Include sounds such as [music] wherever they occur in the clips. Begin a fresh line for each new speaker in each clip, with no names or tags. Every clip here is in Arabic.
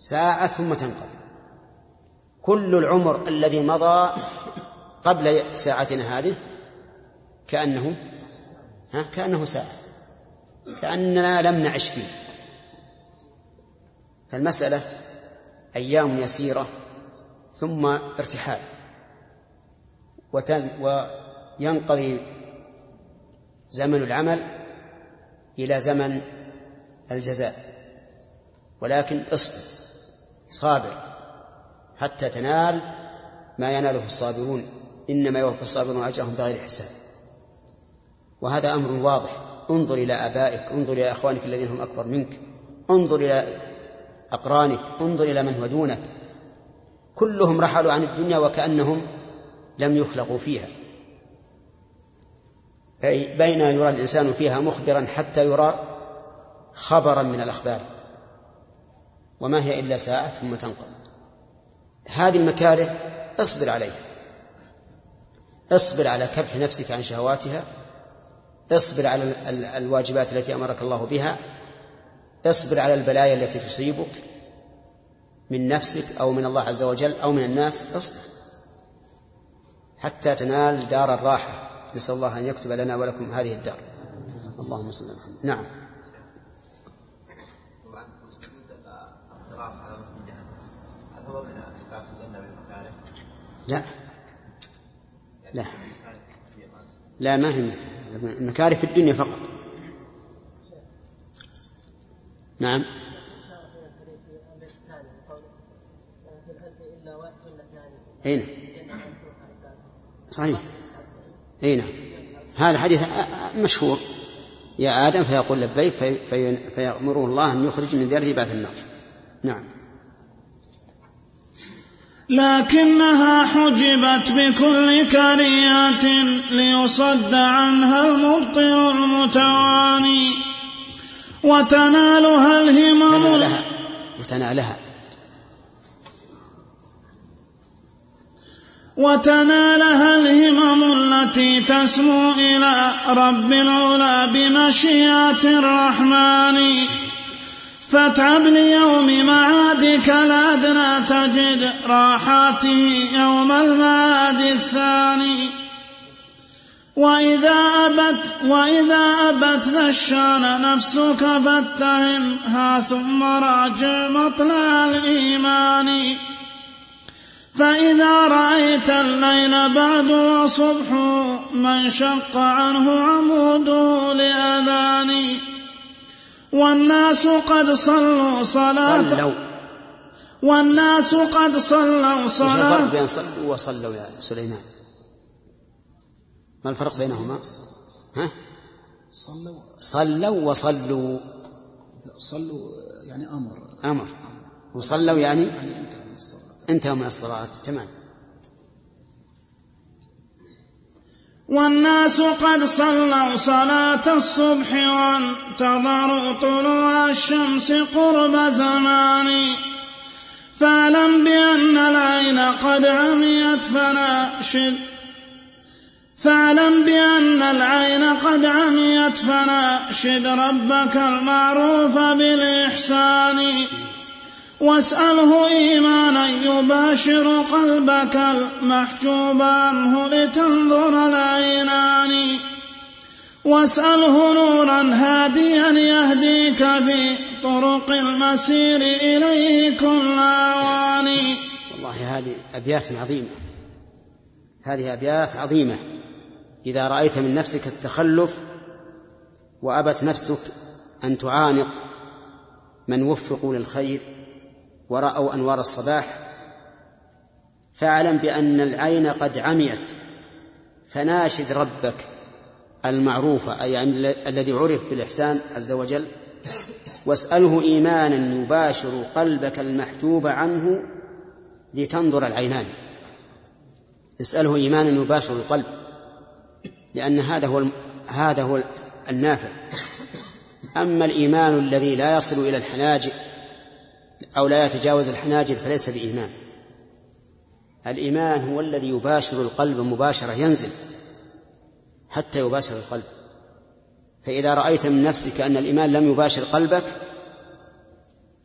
ساعة ثم تنقضي. كل العمر الذي مضى قبل ساعتنا هذه كأنه ها كأنه ساعة كأننا لم نعش فيه. فالمسألة أيام يسيرة ثم ارتحال. وينقضي زمن العمل إلى زمن الجزاء. ولكن اصبر. صابر حتى تنال ما يناله الصابرون. إنما يوفى الصابرون أجرهم بغير حساب. وهذا أمر واضح. انظر إلى آبائك انظر إلى أخوانك الذين هم أكبر منك. انظر إلى أقرانك انظر إلى من هو دونك. كلهم رحلوا عن الدنيا وكأنهم لم يخلقوا فيها. بين يرى الإنسان فيها مخبرا حتى يرى خبرا من الأخبار. وما هي إلا ساعة ثم تنقضي هذه المكاره اصبر عليها. اصبر على كبح نفسك عن شهواتها. اصبر على الواجبات التي أمرك الله بها. اصبر على البلايا التي تصيبك من نفسك أو من الله عز وجل أو من الناس. اصبر. حتى تنال دار الراحة. نسأل الله أن يكتب لنا ولكم هذه الدار. اللهم صل على محمد. نعم. لا. لا. لا ما هي المكاره في الدنيا فقط. نعم. أين نعم. صحيح. أي نعم. هذا حديث مشهور. يا آدم فيقول لبيك في في فيأمره الله أن يخرج من ذريته بعد النار. نعم.
لكنها حجبت بكل كريات ليصد عنها المبطل المتواني. وتنالها الهمم.
وتنالها وتنالها.
وتنالها الهمم التي تسمو إلى رب العلا بمشيئة الرحمن. فاتعب ليوم معادك الأدنى تجد راحاته يوم المعاد الثاني. وإذا أبت وإذا أبت ذا الشان نفسك فاتهمها ثم راجع مطلع الإيمان. فإذا رأيت الليل بعد وصبح من شق عنه عموده والناس قد صلوا صلاة.
صلوا.
والناس قد صلوا صلاة
وش الفرق بين صلوا وصلوا يا سليمان؟ ما الفرق بينهما؟ ها؟
صلوا.
صلوا وصلوا.
صلوا يعني أمر.
أمر. وصلوا يعني؟
يعني انتهوا من الصلاة.
انتهوا من الصلاة تمام.
والناس قد صلوا صلاة الصبح وانتظروا طلوع الشمس قرب زمان. فاعلم بأن العين قد عميت فناشد فاعلم بأن العين قد عميت فناشد ربك المعروف بالإحسان. واسأله إيمانا يباشر قلبك المحجوب عنه لتنظر العينان. واسأله نورا هاديا يهديك في طرق المسير إليه كل أواني
والله هذه أبيات عظيمة. هذه أبيات عظيمة. إذا رأيت من نفسك التخلف وأبت نفسك أن تعانق من وفقوا للخير ورأوا أنوار الصباح فاعلم بأن العين قد عميت. فناشد ربك المعروف أي يعني الذي عرف بالإحسان عز وجل. واسأله إيمانا يباشر قلبك المحجوب عنه لتنظر العينان. اسأله إيمانا يباشر القلب لأن هذا هو هذا هو النافع. أما الإيمان الذي لا يصل إلى الحناجر أو لا يتجاوز الحناجر فليس بإيمان. الإيمان هو الذي يباشر القلب مباشرة ينزل حتى يباشر القلب. فإذا رأيت من نفسك أن الإيمان لم يباشر قلبك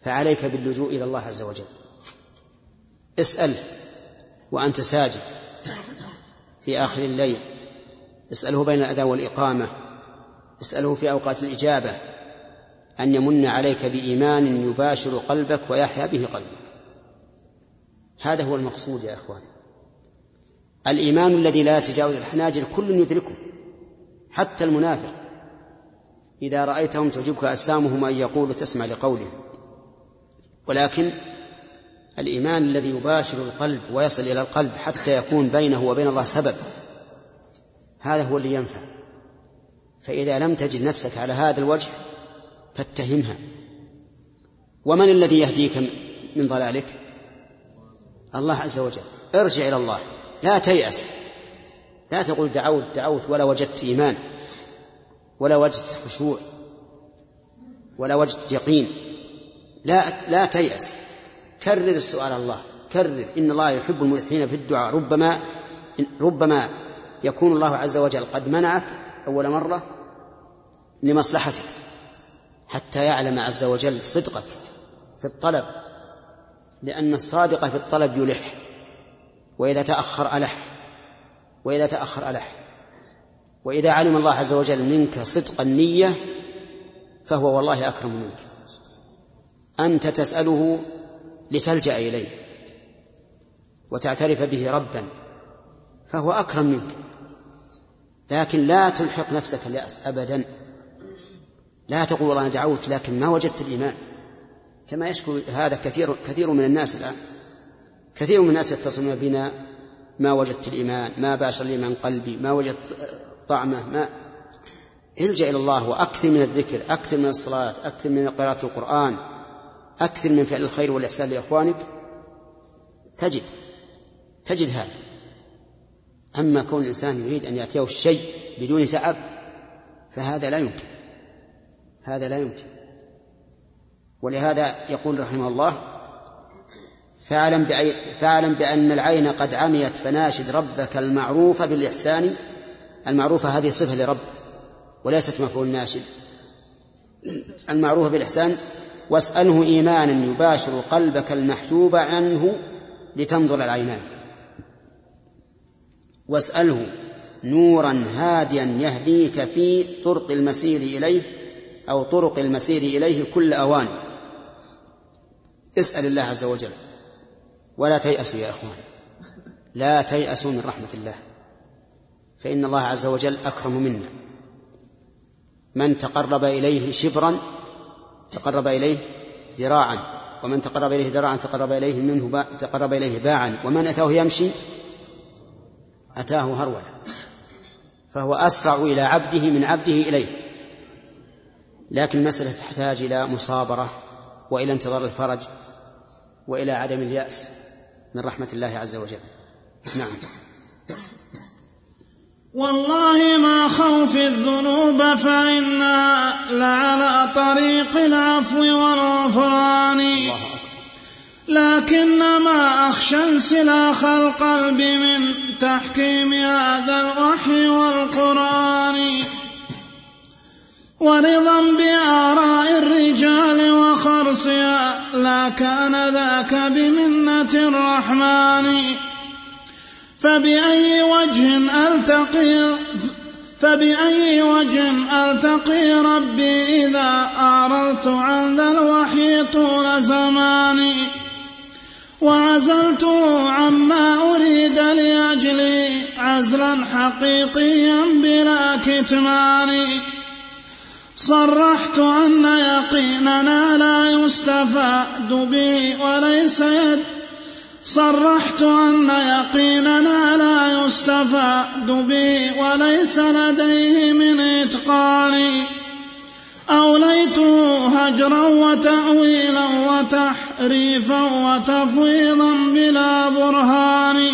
فعليك باللجوء إلى الله عز وجل. اسأله وأنت ساجد في آخر الليل. اسأله بين الأذان والإقامة. اسأله في أوقات الإجابة. أن يمن عليك بإيمان يباشر قلبك ويحيا به قلبك. هذا هو المقصود يا إخوان. الإيمان الذي لا يتجاوز الحناجر كل يدركه حتى المنافق. إذا رأيتهم تعجبك أجسامهم أن يقول تسمع لقولهم ولكن الإيمان الذي يباشر القلب ويصل إلى القلب حتى يكون بينه وبين الله سبب هذا هو اللي ينفع. فإذا لم تجد نفسك على هذا الوجه فاتهمها. ومن الذي يهديك من ضلالك؟ الله عز وجل. ارجع إلى الله. لا تيأس. لا تقول دعوت دعوت ولا وجدت إيمان ولا وجدت خشوع ولا وجدت يقين. لا لا تيأس. كرر السؤال الله. كرر. إن الله يحب الملحين في الدعاء. ربما ربما يكون الله عز وجل قد منعك أول مرة لمصلحتك. حتى يعلم عز وجل صدقك في الطلب لأن الصادق في الطلب يلح وإذا تأخر ألح وإذا تأخر ألح. وإذا علم الله عز وجل منك صدق النية فهو والله أكرم منك. أنت تسأله لتلجأ إليه وتعترف به ربا فهو أكرم منك. لكن لا تلحق نفسك اليأس أبدا. لا تقول والله أنا دعوت لكن ما وجدت الإيمان. كما يشكو هذا كثير كثير من الناس الآن كثير من الناس يتصلون بنا. ما وجدت الإيمان ما باشر الإيمان قلبي ما وجدت طعمه ما. الجأ إلى الله وأكثر من الذكر أكثر من الصلاة أكثر من قراءة القرآن أكثر من فعل الخير والإحسان لإخوانك. تجد تجد هذا. أما كون الإنسان يريد أن يأتيه الشيء بدون تعب فهذا لا يمكن. هذا لا يمكن. ولهذا يقول رحمه الله فاعلم, فاعلم بأن العين قد عميت فناشد ربك المعروف بالإحسان. المعروفة هذه صفة لرب وليست مفعول ناشد. المعروف بالإحسان واسأله إيمانا يباشر قلبك المحجوب عنه لتنظر العينان. واسأله نورا هاديا يهديك في طرق المسير إليه أو طرق المسير إليه كل أوان. اسأل الله عز وجل. ولا تيأسوا يا إخوان. لا تيأسوا من رحمة الله. فإن الله عز وجل أكرم منا. من تقرب إليه شبرا تقرب إليه ذراعا. ومن تقرب إليه ذراعا تقرب إليه منه با... تقرب إليه باعا. ومن أتاه يمشي؟ أتاه هرولا فهو أسرع إلى عبده من عبده إليه. لكن المسألة تحتاج إلى مصابرة وإلى انتظار الفرج وإلى عدم اليأس من رحمة الله عز وجل. نعم.
والله ما خوف الذنوب فإنها لعلى طريق العفو والغفران. لكنما أخشى انسلاخ القلب من تحكيم هذا الوحي والقرآن. ورضا بآراء الرجال وخرصها لا كان ذاك بمنة الرحمن. فبأي وجه ألتقي فبأي وجه ألتقي ربي إذا أعرضت عن ذا الوحي طول زماني؟ وعزلته عما أريد لأجلي عزلا حقيقيا بلا كتمان صرحت أن يقيننا لا يستفاد به وليس يد. صرحت أن يقيننا لا يستفاد به وليس لديه من إتقان. أوليته هجرا وتأويلا وتحريفا وتفويضا بلا برهان.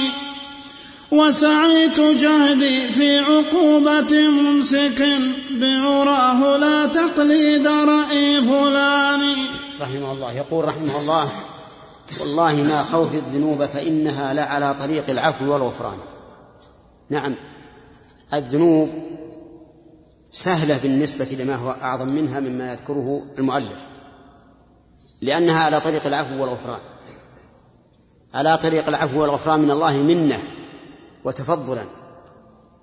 وسعيت جهدي في عقوبة ممسك بعراه لا تقليد رأي فلان.
رحمه الله. يقول رحمه الله والله ما خوف الذنوب فإنها لعلى طريق العفو والغفران. نعم الذنوب سهلة بالنسبة لما هو أعظم منها مما يذكره المؤلف لأنها على طريق العفو والغفران. على طريق العفو والغفران من الله منة وتفضلا.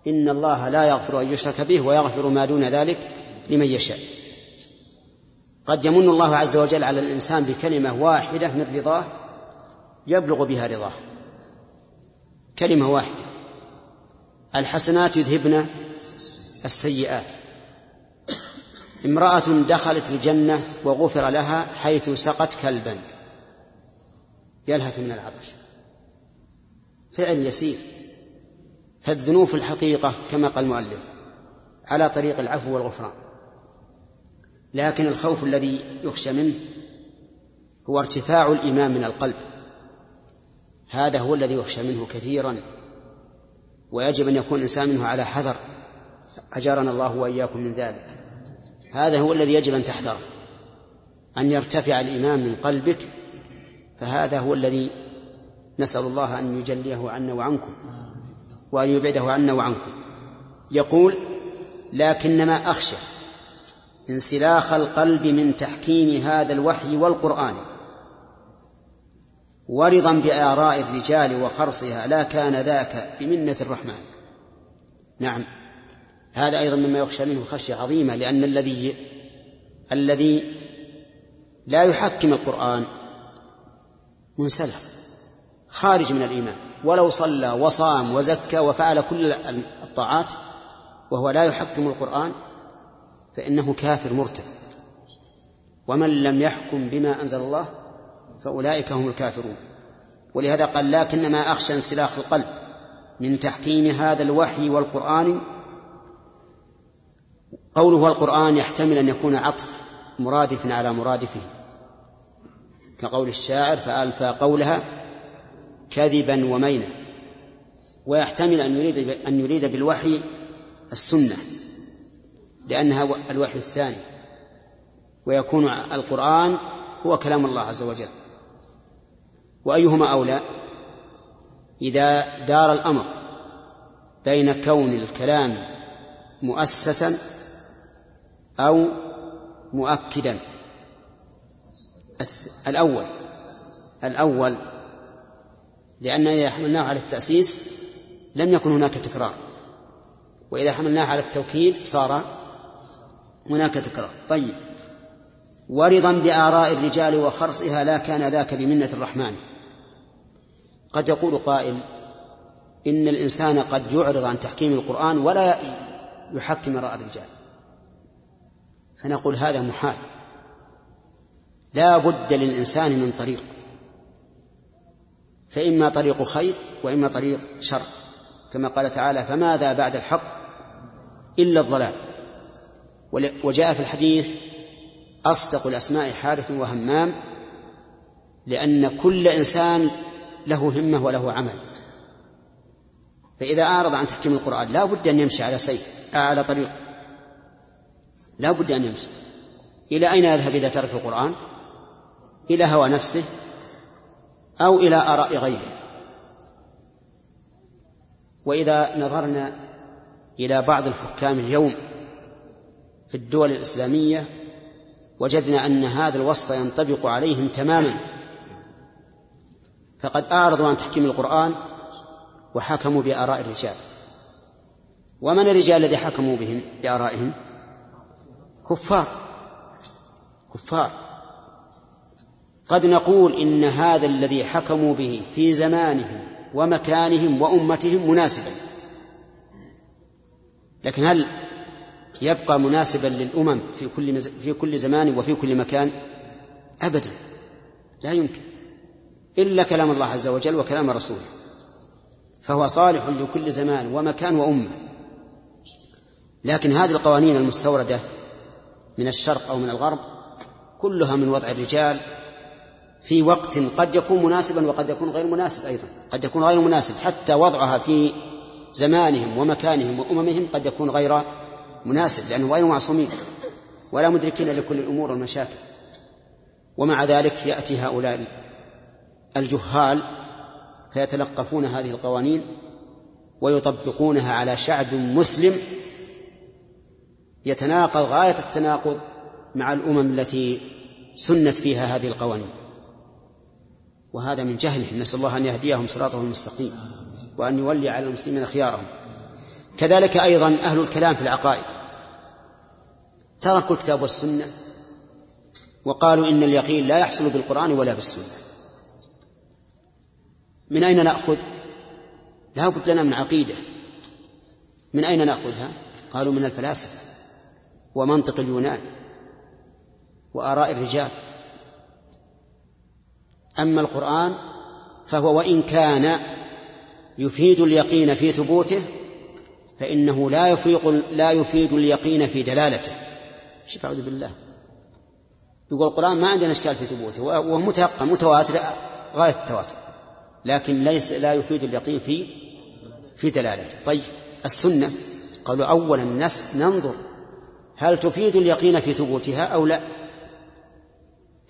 إن الله لا يغفر أن يشرك به ويغفر ما دون ذلك لمن يشاء. قد يمن الله عز وجل على الإنسان بكلمة واحدة من رضاه يبلغ بها رضاه. كلمة واحدة. الحسنات يذهبن السيئات. امرأة دخلت الجنة وغفر لها حيث سقت كلبا. يلهث من العطش. فعل يسير. فالذنوب في الحقيقة كما قال المؤلف على طريق العفو والغفران. لكن الخوف الذي يخشى منه هو ارتفاع الإيمان من القلب. هذا هو الذي يخشى منه كثيرا. ويجب أن يكون الإنسان منه على حذر. أجارنا الله وإياكم من ذلك. هذا هو الذي يجب أن تحذره أن يرتفع الإيمان من قلبك. فهذا هو الذي نسأل الله أن يجليه عنا وعنكم. وأن يبعده عنا وعنكم. يقول لكنما أخشى انسلاخ القلب من تحكيم هذا الوحي والقرآن. ورضا بآراء الرجال وخرصها لا كان ذاك بمنة الرحمن. نعم. هذا أيضا مما يخشى منه خشية عظيمة لأن الذي الذي لا يحكم القرآن منسلخ خارج من الإيمان. ولو صلى وصام وزكى وفعل كل الطاعات وهو لا يحكم القرآن فإنه كافر مرتد. ومن لم يحكم بما أنزل الله فأولئك هم الكافرون. ولهذا قال لكنما أخشى انسلاخ القلب من تحكيم هذا الوحي والقرآن. قوله والقرآن يحتمل أن يكون عطف مرادف على مرادفه. كقول الشاعر فألفى قولها كذبا ومينا ويحتمل أن يريد أن يريد بالوحي السنة لأنها الوحي الثاني ويكون القرآن هو كلام الله عز وجل. وأيهما أولى؟ إذا دار الأمر بين كون الكلام مؤسسا أو مؤكدا. الأول الأول لأن إذا حملناه على التأسيس لم يكن هناك تكرار. وإذا حملناه على التوكيد صار هناك تكرار. طيب. ورضا بآراء الرجال وخرصها لا كان ذاك بمنة الرحمن. قد يقول قائل إن الإنسان قد يعرض عن تحكيم القرآن ولا يحكم آراء الرجال. فنقول هذا محال. لا بد للإنسان من طريق. فإما طريق خير وإما طريق شر. كما قال تعالى فماذا بعد الحق إلا الضلال؟ وجاء في الحديث أصدق الأسماء حارث وهمام لأن كل إنسان له همة وله عمل. فإذا أعرض عن تحكيم القرآن لا بد أن يمشي على سير على طريق. لا بد أن يمشي. إلى أين يذهب إذا ترك القرآن؟ إلى هوى نفسه أو إلى آراء غيره. وإذا نظرنا إلى بعض الحكام اليوم في الدول الإسلامية وجدنا أن هذا الوصف ينطبق عليهم تماما. فقد أعرضوا عن تحكيم القرآن وحكموا بآراء الرجال. ومن الرجال الذي حكموا بهم بآرائهم؟ كفار. كفار. قد نقول إن هذا الذي حكموا به في زمانهم ومكانهم وأمتهم مناسبا. لكن هل يبقى مناسبا للأمم في كل في كل زمان وفي كل مكان؟ أبدا. لا يمكن. إلا كلام الله عز وجل وكلام رسوله. فهو صالح لكل زمان ومكان وأمة. لكن هذه القوانين المستوردة من الشرق أو من الغرب كلها من وضع الرجال في وقت قد يكون مناسبا وقد يكون غير مناسب أيضا. قد يكون غير مناسب. حتى وضعها في زمانهم ومكانهم وأممهم قد يكون غير مناسب لأنهم غير معصومين. ولا مدركين لكل الأمور والمشاكل. ومع ذلك يأتي هؤلاء الجهال فيتلقفون هذه القوانين ويطبقونها على شعب مسلم يتناقض غاية التناقض مع الأمم التي سنت فيها هذه القوانين. وهذا من جهلهم. نسأل الله أن يهديهم صراطه المستقيم وأن يولي على المسلمين خيارهم. كذلك أيضا أهل الكلام في العقائد. تركوا الكتاب والسنة وقالوا إن اليقين لا يحصل بالقرآن ولا بالسنة. من أين نأخذ؟ لا بد لنا من عقيدة. من أين نأخذها؟ قالوا من الفلاسفة ومنطق اليونان وآراء الرجال. أما القرآن فهو وإن كان يفيد اليقين في ثبوته فإنه لا يفيق لا يفيد اليقين في دلالته. شوف أعوذ بالله؟ يقول القرآن ما عندنا إشكال في ثبوته وهو متيقن متواتر غاية التواتر لكن ليس لا يفيد اليقين في في دلالته. طيب السنة قالوا أولا ننظر هل تفيد اليقين في ثبوتها أو لا.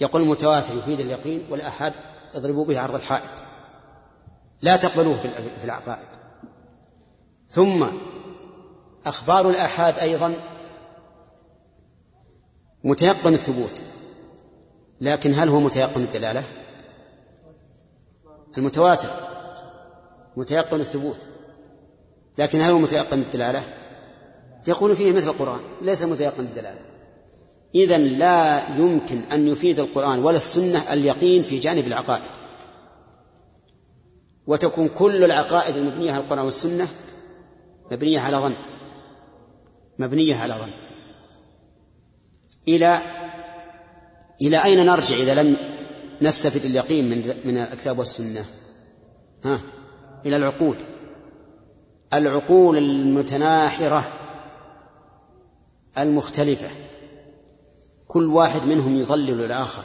يقول المتواتر يفيد اليقين والأحد اضربوا به عرض الحائط. لا تقبلوه في العقائد. ثم أخبار الآحاد أيضا متيقن الثبوت. لكن هل هو متيقن الدلالة؟ المتواتر متيقن الثبوت. لكن هل هو متيقن الدلالة؟ يقول فيه مثل القرآن ليس متيقن الدلالة. إذا لا يمكن أن يفيد القرآن ولا السنة اليقين في جانب العقائد. وتكون كل العقائد المبنية على القرآن والسنة مبنية على ظن. مبنية على ظن. إلى إلى أين نرجع إذا لم نستفد اليقين من من الكتاب والسنة؟ ها؟ إلى العقول. العقول المتناحرة المختلفة. كل واحد منهم يضلل الآخر.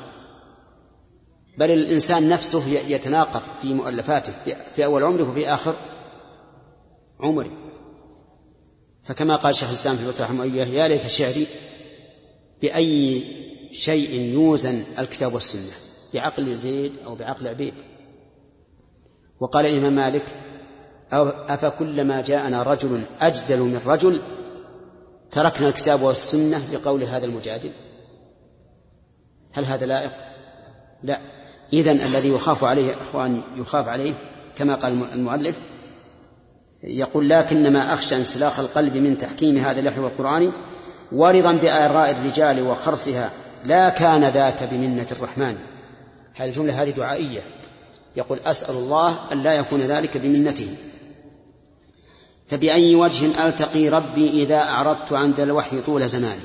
بل الإنسان نفسه يتناقض في مؤلفاته في أول عمره وفي آخر عمره. فكما قال شيخ الإسلام في فتح رحمه يا ليت شعري بأي شيء يوزن الكتاب والسنة بعقل زيد أو بعقل عبيد. وقال الإمام مالك أفكلما جاءنا رجل أجدل من رجل تركنا الكتاب والسنة لقول هذا المجادل؟ هل هذا لائق؟ لا. إذا الذي يخاف عليه أخوان يخاف عليه كما قال المؤلف يقول لكنما أخشى انسلاخ القلب من تحكيم هذا اللحو القرآني ورضا بآراء الرجال وخرصها لا كان ذاك بمنة الرحمن. هذه الجملة هذه دعائية. يقول أسأل الله أن لا يكون ذلك بمنته. فبأي وجه ألتقي ربي إذا أعرضت عن ذا الوحي طول زماني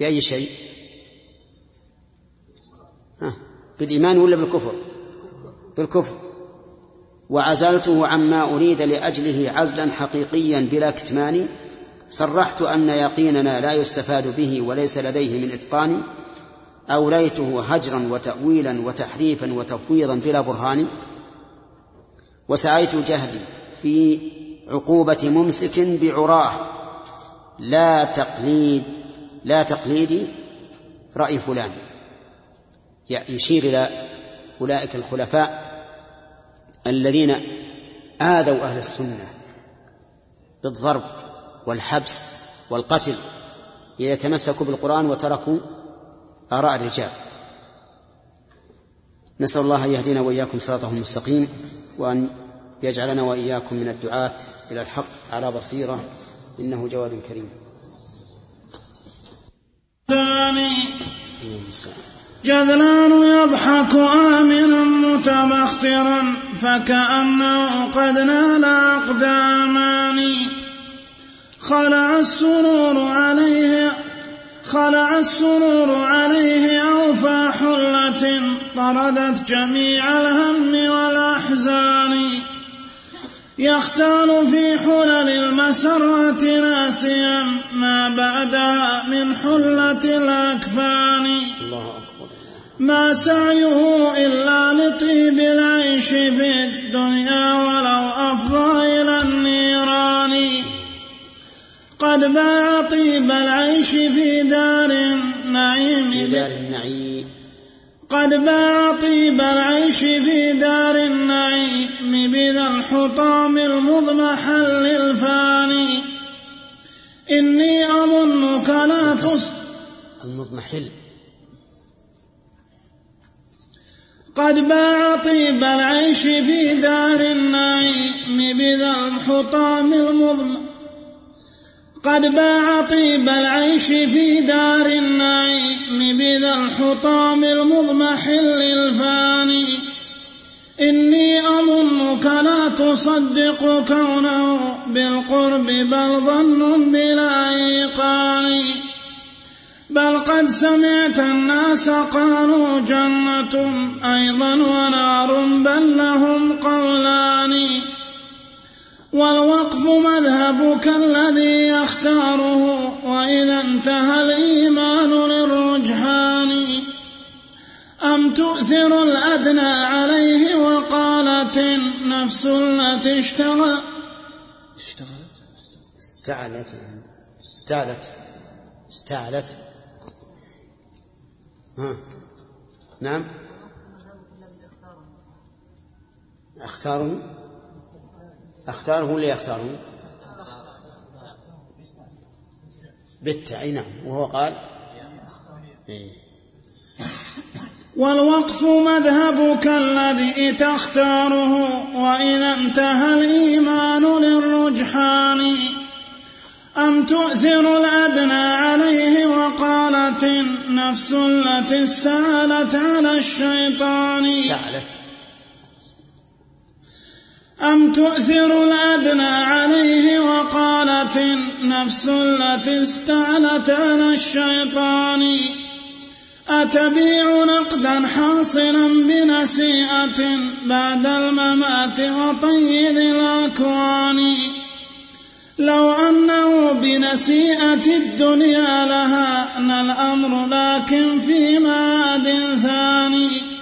بأي شيء؟ ها بالإيمان ولا بالكفر؟ بالكفر. وعزلته عما أريد لأجله عزلا حقيقيا بلا كتمان. صرحت أن يقيننا لا يستفاد به وليس لديه من إتقان. أوليته هجرا وتأويلا وتحريفا وتفويضا بلا برهان. وسعيت جهدي في عقوبة ممسك بعراه. لا تقليد لا تقليدي رأي فلان. يشير إلى أولئك الخلفاء الذين آذوا أهل السنة بالضرب والحبس والقتل إذا تمسكوا بالقرآن وتركوا آراء الرجال. نسأل الله أن يهدينا وإياكم صراطه المستقيم وأن يجعلنا وإياكم من الدعاة إلى الحق على بصيرة إنه جواد كريم.
جذلان يضحك آمنا متبخترا فكأنه قد نال أقدامان خلع السرور عليه خلع السرور عليه أوفى حلة طردت جميع الهم والأحزان. يختال في حلل المسرة ناسيا ما بعدها من حلة الأكفان. الله أكبر. ما سعيه إلا لطيب العيش في الدنيا ولو أفضى إلى النيران. قد باع طيب العيش في دار النعيم
في دار النعيم.
قد باع طيب العيش في دار النعيم بذا الحطام المضمحل الفاني إني أظنك لا تص
المضمحل.
قد باع طيب العيش في دار النعيم بذا الحطام المضمحل قد باع طيب العيش في دار النعيم بذا الحطام المضمحل الفاني إني أظنك لا تصدق كونه بالقرب بل ظن بلا إيقان. بل قد سمعت الناس قالوا جنة أيضا ونار بل لهم قولان. والوقف مذهبك الذي يختاره وإذا انتهى الإيمان للرجحان. أم تؤثر الأدنى عليه وقالت النفس التي اشتغل؟
اشتغلت؟
استعلت. استعلت. استعلت. ها. نعم. اختاره اختاره ولا يختاره بالتاء أي نعم وهو قال إيه.
والوقف مذهبك الذي تختاره وإذا انتهى الإيمان للرجحان. أم تؤثر الأدنى عليه وقالت النفس التي استعلت على الشيطان؟
استعلت.
أم تؤثر الأدنى عليه وقالت النفس التي استعلت على الشيطان أتبيع نقدا حاصلا بنسيئة بعد الممات وطيد الأكوان؟ لو أنه بنسيئة الدنيا لهان الأمر لكن في ماد ثاني.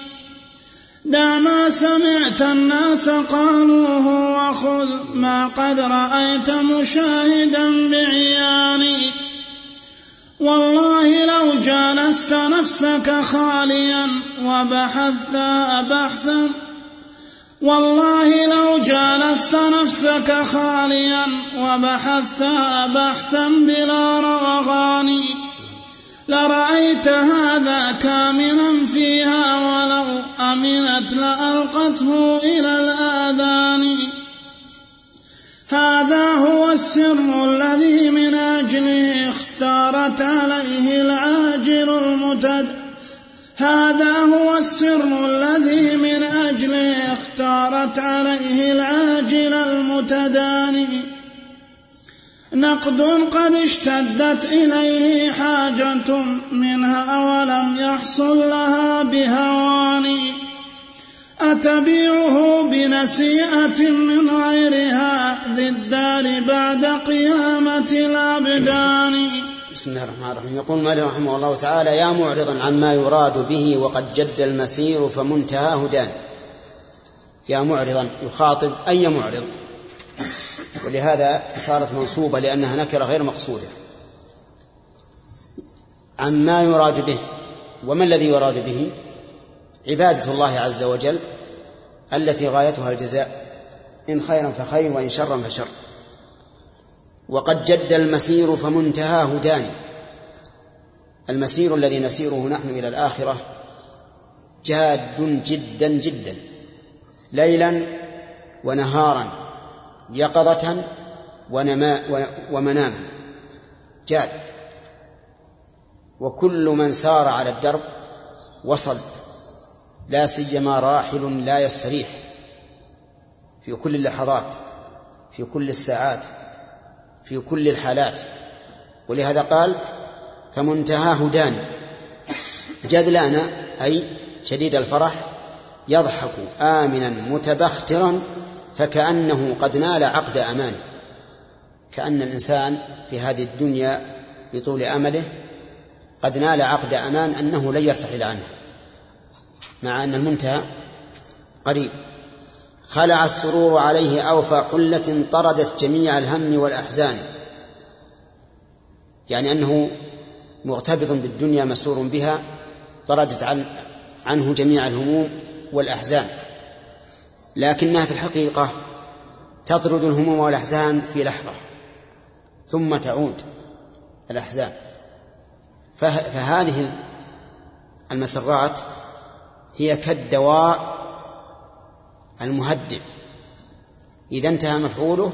دع ما سمعت الناس قالوه وخذ ما قد رأيت مشاهدا بعياني. والله لو جالست نفسك خاليا وبحثت بحثا والله لو جالست نفسك خاليا وبحثت بحثا بلا روغان لرأيت هذا كامنا فيها ولو أمنت لألقته إلى الآذان. هذا هو السر الذي من أجله اختارت عليه العاجل المتد. هذا هو السر الذي من أجله اختارت عليه العاجل المتداني. نقد قد اشتدت إليه حاجة منها ولم يحصل لها بهوان. أتبيعه بنسيئة من غيرها ذي الدار بعد قيامة الأبدان.
بسم الله الرحمن الرحيم. يقول مالك رحمه الله تعالى يا معرضا عما يراد به وقد جد المسير فمنتهاه دان يا معرضا يخاطب أي معرض؟ ولهذا صارت منصوبة لأنها نكرة غير مقصودة. عما يراد به وما الذي يراد به؟ عبادة الله عز وجل التي غايتها الجزاء إن خيرا فخير وإن شرا فشر. وقد جد المسير فمنتهاه دان المسير الذي نسيره نحن إلى الآخرة جاد جدا جدا ليلا ونهارا. يقظة ونما ومناما. جاد. وكل من سار على الدرب وصل. لا سيما راحل لا يستريح. في كل اللحظات في كل الساعات في كل الحالات. ولهذا قال فمنتهاه دان. جذلان أي شديد الفرح يضحك آمنا متبخترا فكأنه قد نال عقد أمان كأن الإنسان في هذه الدنيا بطول أمله قد نال عقد أمان أنه لن يرتحل عنها مع أن المنتهى قريب. خلع السرور عليه أوفى حلة طردت جميع الهم والأحزان. يعني أنه مغتبط بالدنيا مسرور بها طردت عن عنه جميع الهموم والأحزان. لكنها في الحقيقة تطرد الهموم والأحزان في لحظة ثم تعود الأحزان. فهذه المسرات هي كالدواء المهدئ. إذا انتهى مفعوله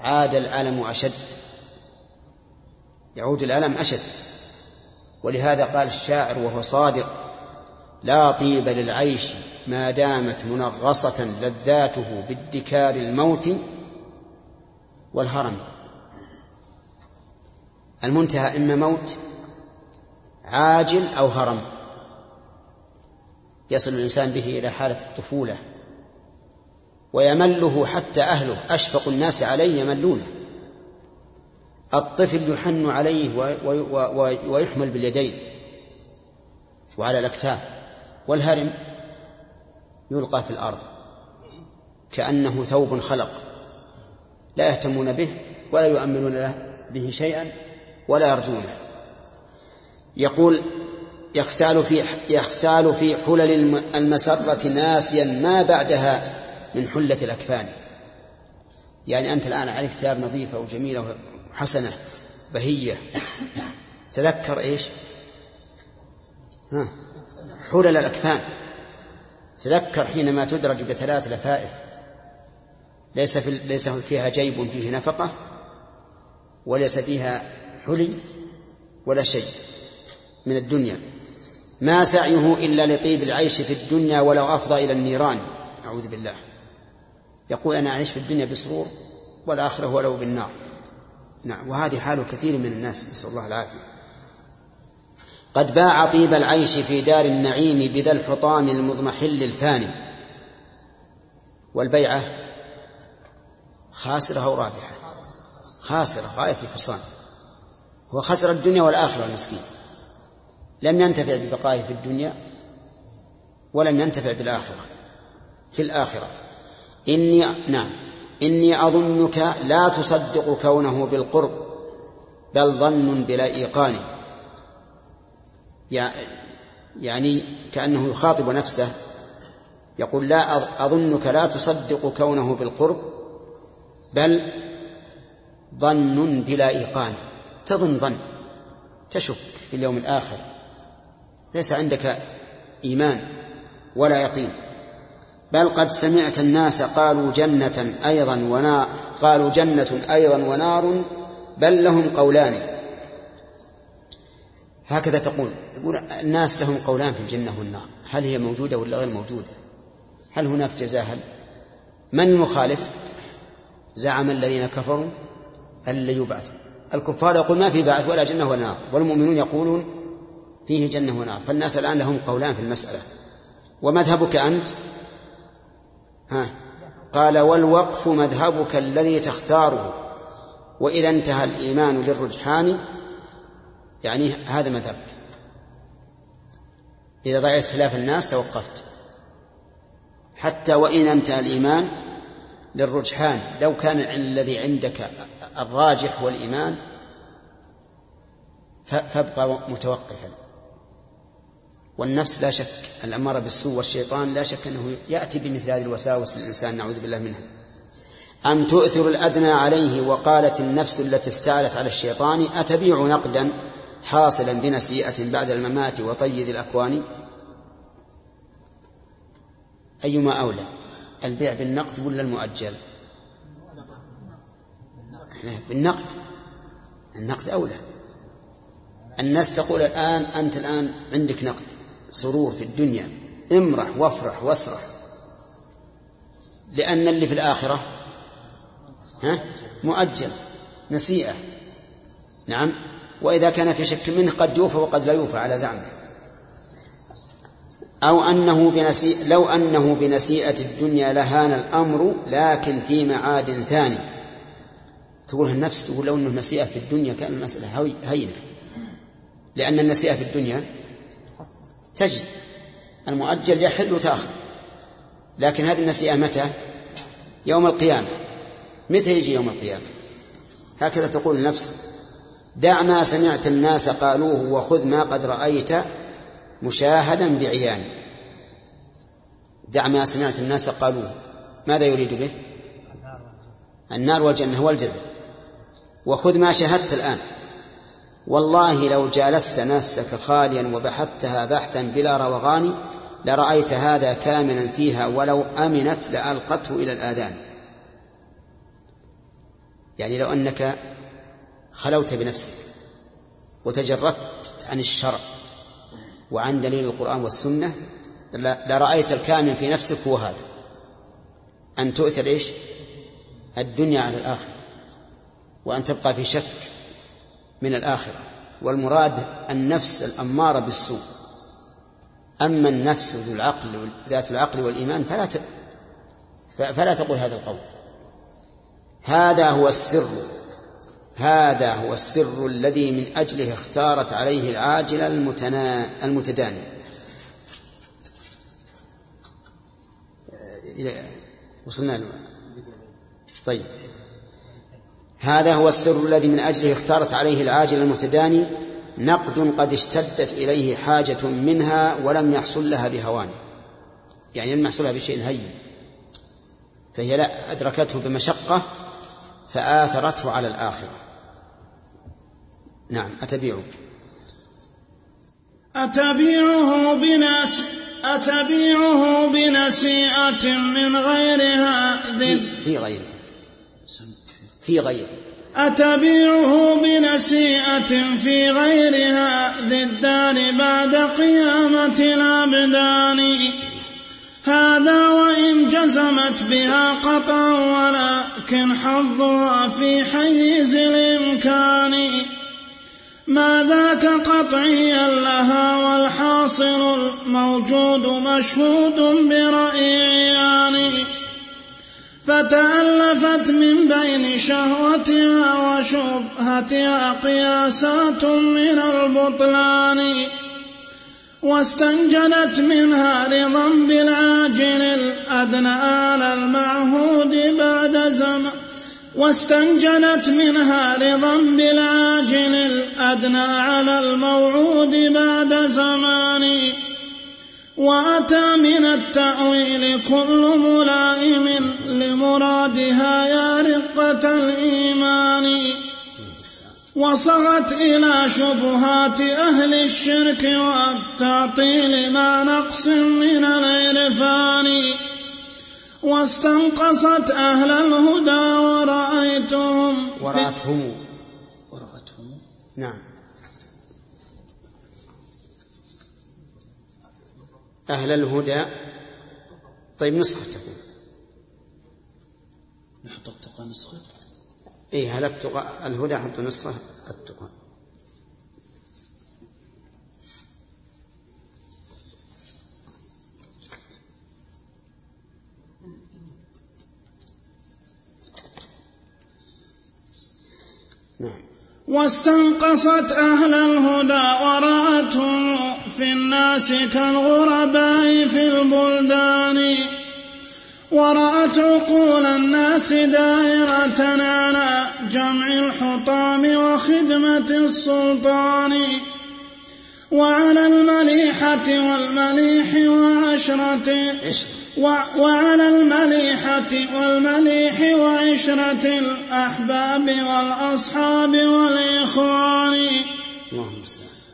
عاد الألم أشد يعود الألم أشد. ولهذا قال الشاعر وهو صادق لا طيب للعيش ما دامت منغصة لذاته بادكار الموت والهرم. المنتهى إما موت عاجل أو هرم. يصل الإنسان به إلى حالة الطفولة. ويمله حتى أهله. أشفق الناس عليه يملونه. الطفل يحن عليه ويحمل باليدين وعلى الأكتاف. والهرم يلقى في الأرض. كأنه ثوب خلق. لا يهتمون به ولا يؤملون له به شيئا ولا يرجونه يقول يختال في يختال في حلل المسرة ناسيا ما بعدها من حلة الأكفان. يعني أنت الآن عليك ثياب نظيفة وجميلة وحسنة بهية. تذكر إيش؟ ها. حلل الأكفان. تذكر حينما تدرج بثلاث لفائف. ليس في ليس فيها جيب فيه نفقة وليس فيها حلي ولا شيء من الدنيا. ما سعيه إلا لطيب العيش في الدنيا ولو أفضى إلى النيران. أعوذ بالله. يقول أنا أعيش في الدنيا بسرور والآخرة ولو بالنار. نعم وهذه حال كثير من الناس نسأل الله العافية. قد باع طيب العيش في دار النعيم بذا الحطام المضمحل الفاني. والبيعة خاسرة أو رابحة؟ خاسرة غاية الخسران هو خسر الدنيا والآخرة المسكين. لم ينتفع ببقائه في الدنيا ولم ينتفع بالآخرة في الآخرة. إني نعم إني أظنك لا تصدق كونه بالقرب بل ظن بلا إيقان. يعني كأنه يخاطب نفسه يقول لا أظنك لا تصدق كونه بالقرب بل ظن بلا إيقان. تظن ظن تشك في اليوم الآخر. ليس عندك إيمان ولا يقين. بل قد سمعت الناس قالوا جنة أيضا ونار قالوا جنة أيضا ونار بل لهم قولان. هكذا تقول. يقول الناس لهم قولان في الجنة والنار. هل هي موجودة ولا غير موجودة؟ هل هناك جزاء؟ هل من المخالف؟ زعم الذين كفروا أن لا يبعث الكفار يقول ما في بعث ولا جنة ولا نار. والمؤمنون يقولون فيه جنة ونار. فالناس الآن لهم قولان في المسألة. ومذهبك أنت؟ ها؟ قال والوقف مذهبك الذي تختاره. وإذا انتهى الإيمان للرجحان يعني هذا مذهبك إذا رأيت خلاف الناس توقفت. حتى وإن انتهى الإيمان للرجحان لو كان الذي عندك الراجح والإيمان فابقى متوقفا. والنفس لا شك الأمارة بالسوء والشيطان لا شك أنه يأتي بمثل هذه الوساوس للإنسان نعوذ بالله منها. أم تؤثر الأدنى عليه وقالت النفس التي استعلت على الشيطان أتبيع نقدا؟ حاصلا بنسيئة بعد الممات وطيد الأكوان. أيما أولى البيع بالنقد ولا المؤجل؟ بالنقد. النقد أولى. الناس تقول الآن أنت الآن عندك نقد سرور في الدنيا. امرح وافرح واسرح. لأن اللي في الآخرة ها؟ مؤجل نسيئة. نعم. وإذا كان في شك منه قد يوفى وقد لا يوفى على زعمه. أو أنه بنسي لو أنه بنسيئة الدنيا لهان الأمر لكن في معاد ثاني. تقول النفس تقول لو أنه نسيئة في الدنيا كان المسألة هينة. لأن النسيئة في الدنيا تجد المؤجل يحل وتأخر. لكن هذه النسيئة متى؟ يوم القيامة. متى يجي يوم القيامة؟ هكذا تقول النفس. دع ما سمعت الناس قالوه وخذ ما قد رأيت مشاهدا بعيان دع ما سمعت الناس قالوه. ماذا يريد به؟ النار والجنة والجزاء. وخذ ما شاهدت الآن. والله لو جالست نفسك خاليا وبحثتها بحثا بلا روغان لرأيت هذا كاملا فيها ولو أمنت لألقته إلى الآذان. يعني لو أنك خلوت بنفسك وتجردت عن الشرع وعن دليل القرآن والسنة لرأيت الكامل في نفسك هو هذا. أن تؤثر إيش؟ الدنيا على الآخرة وأن تبقى في شك من الآخرة. والمراد النفس الأمارة بالسوء. أما النفس ذو العقل ذات العقل والإيمان فلا ت... فلا تقول هذا القول. هذا هو السر. هذا هو السر الذي من أجله اختارت عليه العاجل المتنا... المتداني. وصلنا له طيب. هذا هو السر الذي من أجله اختارت عليه العاجل المتداني. نقد قد اشتدت إليه حاجة منها ولم يحصل لها بهوان. يعني لم يحصل لها بشيء هين. فهي لا أدركته بمشقة فآثرته على الآخرة. نعم أتبيعه.
أتبيعه بناس أتبيعه بنسيئة من غيرها ذي
في غيرها في غيرها
أتبيعه بنسيئة في غيرها ذي الدار بعد قيامة الأبدان. هذا وإن جزمت بها قطعا ولكن حظها في حيز الإمكان. ما ذاك قطعيا لها والحاصل الموجود مشهود برأي عيان فتألفت من بين شهوتها وشبهتها قياسات من البطلان. واستنجدت منها رضا بالعاجل الأدنى على المعهود بعد زمان واستنجنت منها رضا بالعاجل الأدنى على الموعود بعد زمان. وأتى من التأويل كل ملائم لمرادها يا رقة الإيمان. وصغت إلى شبهات أهل الشرك والتعطيل مع نقص من العرفان. واستنقصت أهل الهدى ورأيتهم.
ورأتهم. ورأتهم. نعم. أهل الهدى. طيب نسخة تكون
نحط التقى نسخة؟
إيه هل التقى الهدى حط نسخة؟ نعم.
واستنقصت أهل الهدى ورأتهم في الناس كالغرباء في البلدان. ورأت عقول الناس دائرة على جمع الحطام وخدمة السلطان. وعلى المليحة والمليح وعشرة. وعلى المليحة والمليح وعشرة الأحباب والأصحاب والإخوان.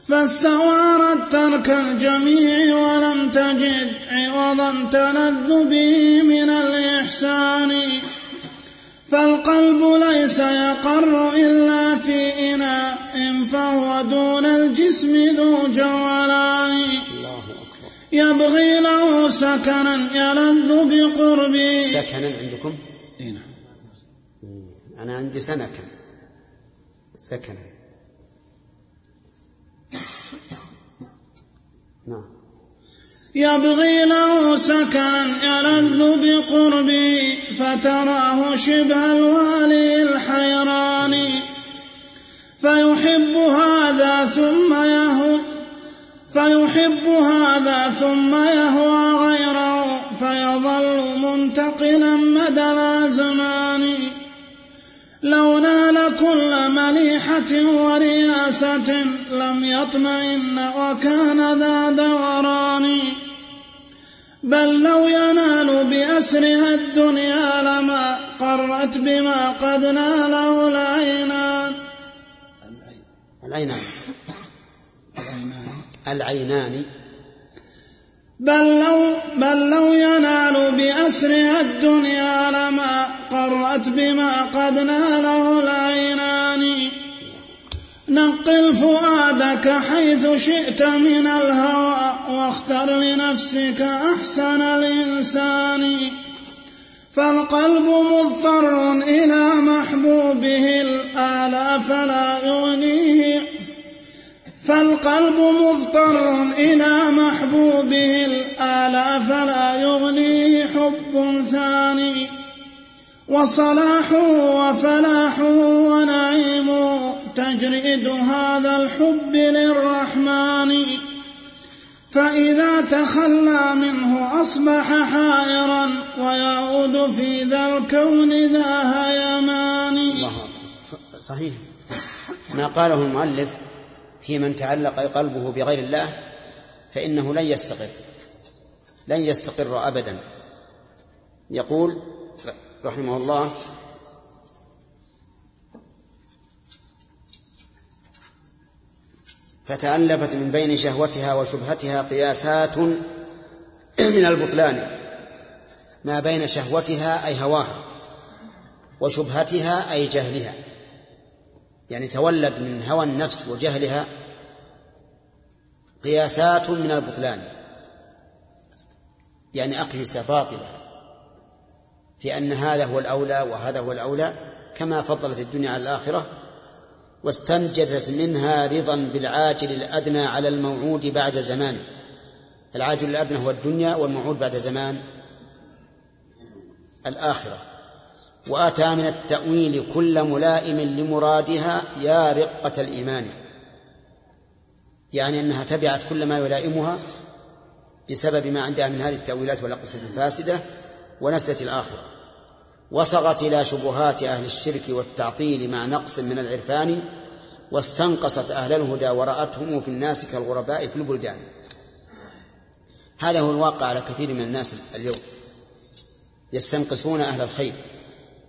فاستوارت ترك الجميع ولم تجد عوضا تلذ به من الإحسان. فالقلب ليس يقر إلا في إناء فهو دون الجسم ذو جولان يبغي له سكنا يلذ بقربه.
سكنا عندكم؟
إي نعم.
أنا عندي سنكا سكنا. نعم.
يبغي له سكنا يلذ بقربه فتراه شبه الوالي الحيران. فيحب هذا ثم يهوى فيحب هذا ثم يهوى غيره فيظل منتقلا مدى الأزمان. لو نال كل مليحة ورياسة لم يطمئن وكان ذا دوران. بل لو ينال بأسرها الدنيا لما قرت بما قد ناله العينان
العينان. العينان.
بل لو, بل لو ينال بأسرها الدنيا لما قرت بما قد ناله العينان. نقل فؤادك حيث شئت من الهوى واختر لنفسك أحسن الإنسان. فالقلب مضطر إلى محبوبه الآلى فلا يغنيه. فالقلب مضطر إلى محبوبه الآلى فلا يغنيه حب ثاني. وصلاح وفلاح ونعيم تجريد هذا الحب للرحمن. فإذا تخلى منه أصبح حائرا ويعود في ذا الكون ذا هيمان.
صحيح. ما قاله المؤلف في من تعلق قلبه بغير الله فإنه لن يستقر لن يستقر أبدا. يقول رحمه الله. فتألفت من بين شهوتها وشبهتها قياسات من البطلان. ما بين شهوتها أي هواها وشبهتها أي جهلها. يعني تولد من هوى النفس وجهلها قياسات من البطلان. يعني أقيسة باطلة في أن هذا هو الأولى وهذا هو الأولى كما فضلت الدنيا على الآخرة واستنجدت منها رضا بالعاجل الأدنى على الموعود بعد زمان. العاجل الأدنى هو الدنيا والموعود بعد زمان الآخرة. وأتى من التأويل كل ملائم لمرادها يا رقة الإيمان. يعني أنها تبعت كل ما يلائمها بسبب ما عندها من هذه التأويلات والأقصة الفاسدة ونسلت الآخرة. وصغت إلى شبهات أهل الشرك والتعطيل مع نقص من العرفان واستنقصت أهل الهدى ورأتهم في الناس كالغرباء في البلدان. هذا هو الواقع على كثير من الناس اليوم. يستنقصون أهل الخير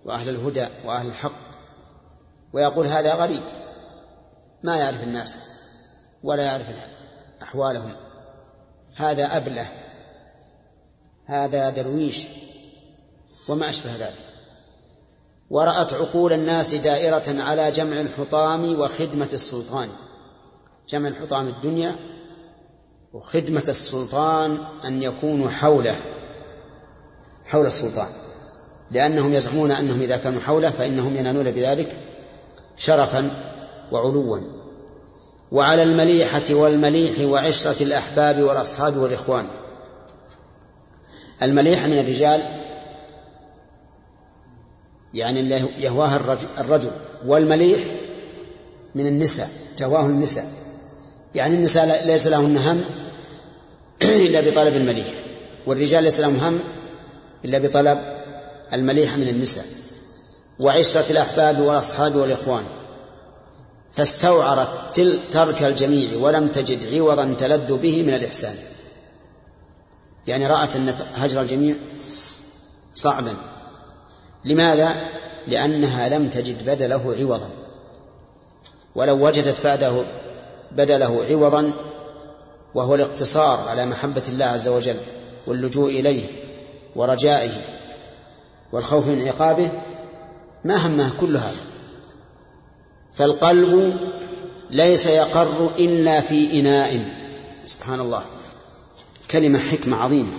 وأهل الهدى وأهل الحق. ويقول هذا غريب. ما يعرف الناس ولا يعرف أحوالهم. هذا أبلة. هذا درويش. وما أشبه ذلك. ورأت عقول الناس دائرة على جمع الحطام وخدمة السلطان. جمع الحطام الدنيا وخدمة السلطان أن يكونوا حوله حول السلطان. لأنهم يزعمون أنهم إذا كانوا حوله فإنهم ينالون بذلك شرفا وعلوا. وعلى المليحة والمليح وعشرة الأحباب والأصحاب والإخوان. المليحة من الرجال يعني يهواها الرجل, الرجل والمليح من النساء تهواه النساء. يعني النساء ليس لهن هم [clears throat] إلا بطلب المليح والرجال ليس لهم هم إلا بطلب المليح من النساء. وعشرة الأحباب والأصحاب والإخوان فاستوعرت ترك الجميع ولم تجد عوضا تلذ به من الإحسان. يعني رأت أن هجر الجميع صعبا. لماذا؟ لأنها لم تجد بدله عوضا. ولو وجدت بعده بدله عوضا وهو الاقتصار على محبة الله عز وجل واللجوء إليه ورجائه والخوف من عقابه ما همه كل هذا. فالقلب ليس يقر إلا في إناء. سبحان الله. كلمة حكمة عظيمة.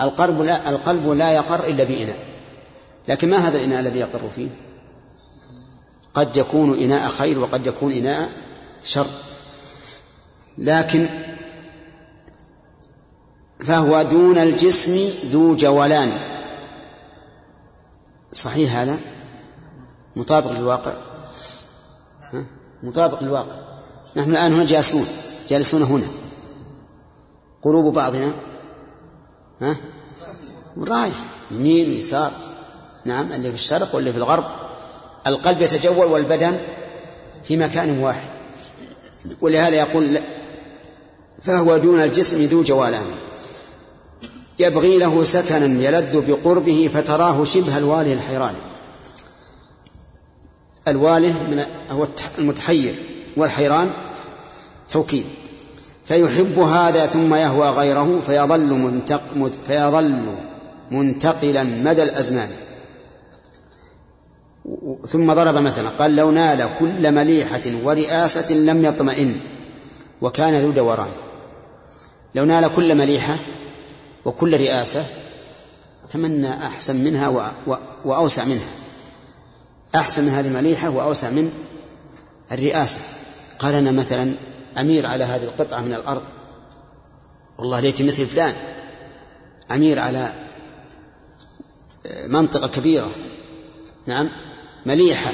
القلب لا, القلب لا يقر إلا بإناء. لكن ما هذا الإناء الذي يقر فيه؟ قد يكون إناء خير وقد يكون إناء شر. لكن فهو دون الجسم ذو جولان. صحيح هذا؟ مطابق للواقع. ها؟ مطابق للواقع. نحن الآن هنا جالسون. جالسون هنا. قلوب بعضنا. ها؟ رايح. يمين ويسار نعم اللي في الشرق واللي في الغرب. القلب يتجول والبدن في مكان واحد. ولهذا يقول فهو دون الجسم ذو جوالان. يبغي له سكنا يلذ بقربه فتراه شبه الواله الحيران. الواله من هو المتحير والحيران توكيد. فيحب هذا ثم يهوى غيره فيظل منتق فيظل منتقلا مدى الأزمان. ثم ضرب مثلا قال لو نال كل مليحة ورئاسة لم يطمئن وكان ذو دوران لو نال كل مليحة وكل رئاسة تمنى أحسن منها وأوسع منها. أحسن من هذه المليحة وأوسع من الرئاسة. قال أنا مثلا أمير على هذه القطعة من الأرض. والله ليت مثل فلان. أمير على منطقة كبيرة. نعم. مليحة.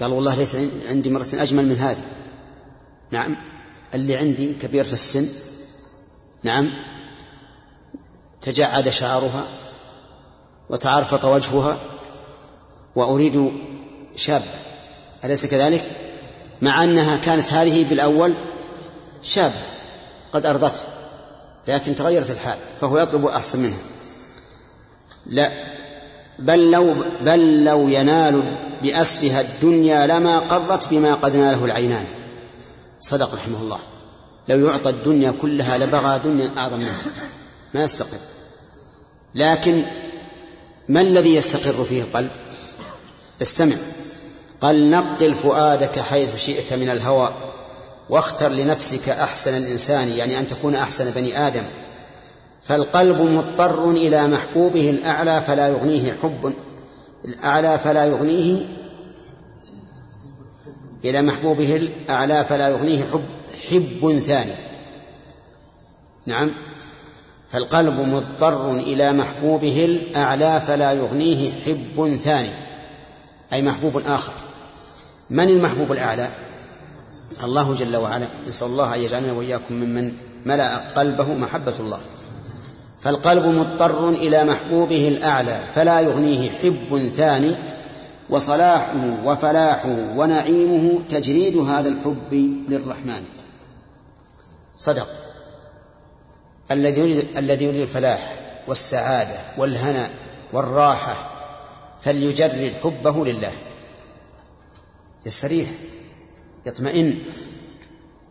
قال والله ليس عندي مرة أجمل من هذه. نعم. اللي عندي كبيرة السن. نعم. تجعد شعرها وتعرفط وجهها وأريد شابة أليس كذلك؟ مع أنها كانت هذه بالأول شابة قد أرضته لكن تغيرت الحال فهو يطلب أحسن منها. لا. بل لو بل لو ينال بأسرها الدنيا لما قرت بما قد ناله العينان. صدق رحمه الله. لو يعطى الدنيا كلها لبغى دنيا أعظم منها. ما يستقر. لكن ما الذي يستقر فيه القلب؟ استمع. قال نقل فؤادك حيث شئت من الهوى واختر لنفسك أحسن الإنسان يعني أن تكون أحسن بني آدم. فالقلب مضطر إلى محبوبه الأعلى فلا يغنيه حب الأعلى فلا يغنيه إلى محبوبه الأعلى فلا يغنيه حب حب ثاني. نعم. فالقلب مضطر إلى محبوبه الأعلى فلا يغنيه حب ثاني أي محبوب آخر. من المحبوب الأعلى؟ الله جل وعلا. نسأل الله أن يجعلنا وإياكم ممن ملأ قلبه محبة الله. فالقلب مضطر إلى محبوبه الأعلى فلا يغنيه حب ثاني وصلاحه وفلاحه ونعيمه تجريد هذا الحب للرحمن. صدق. الذي يريد الذي يريد الفلاح والسعادة والهنا والراحة فليجرد حبه لله. يستريح يطمئن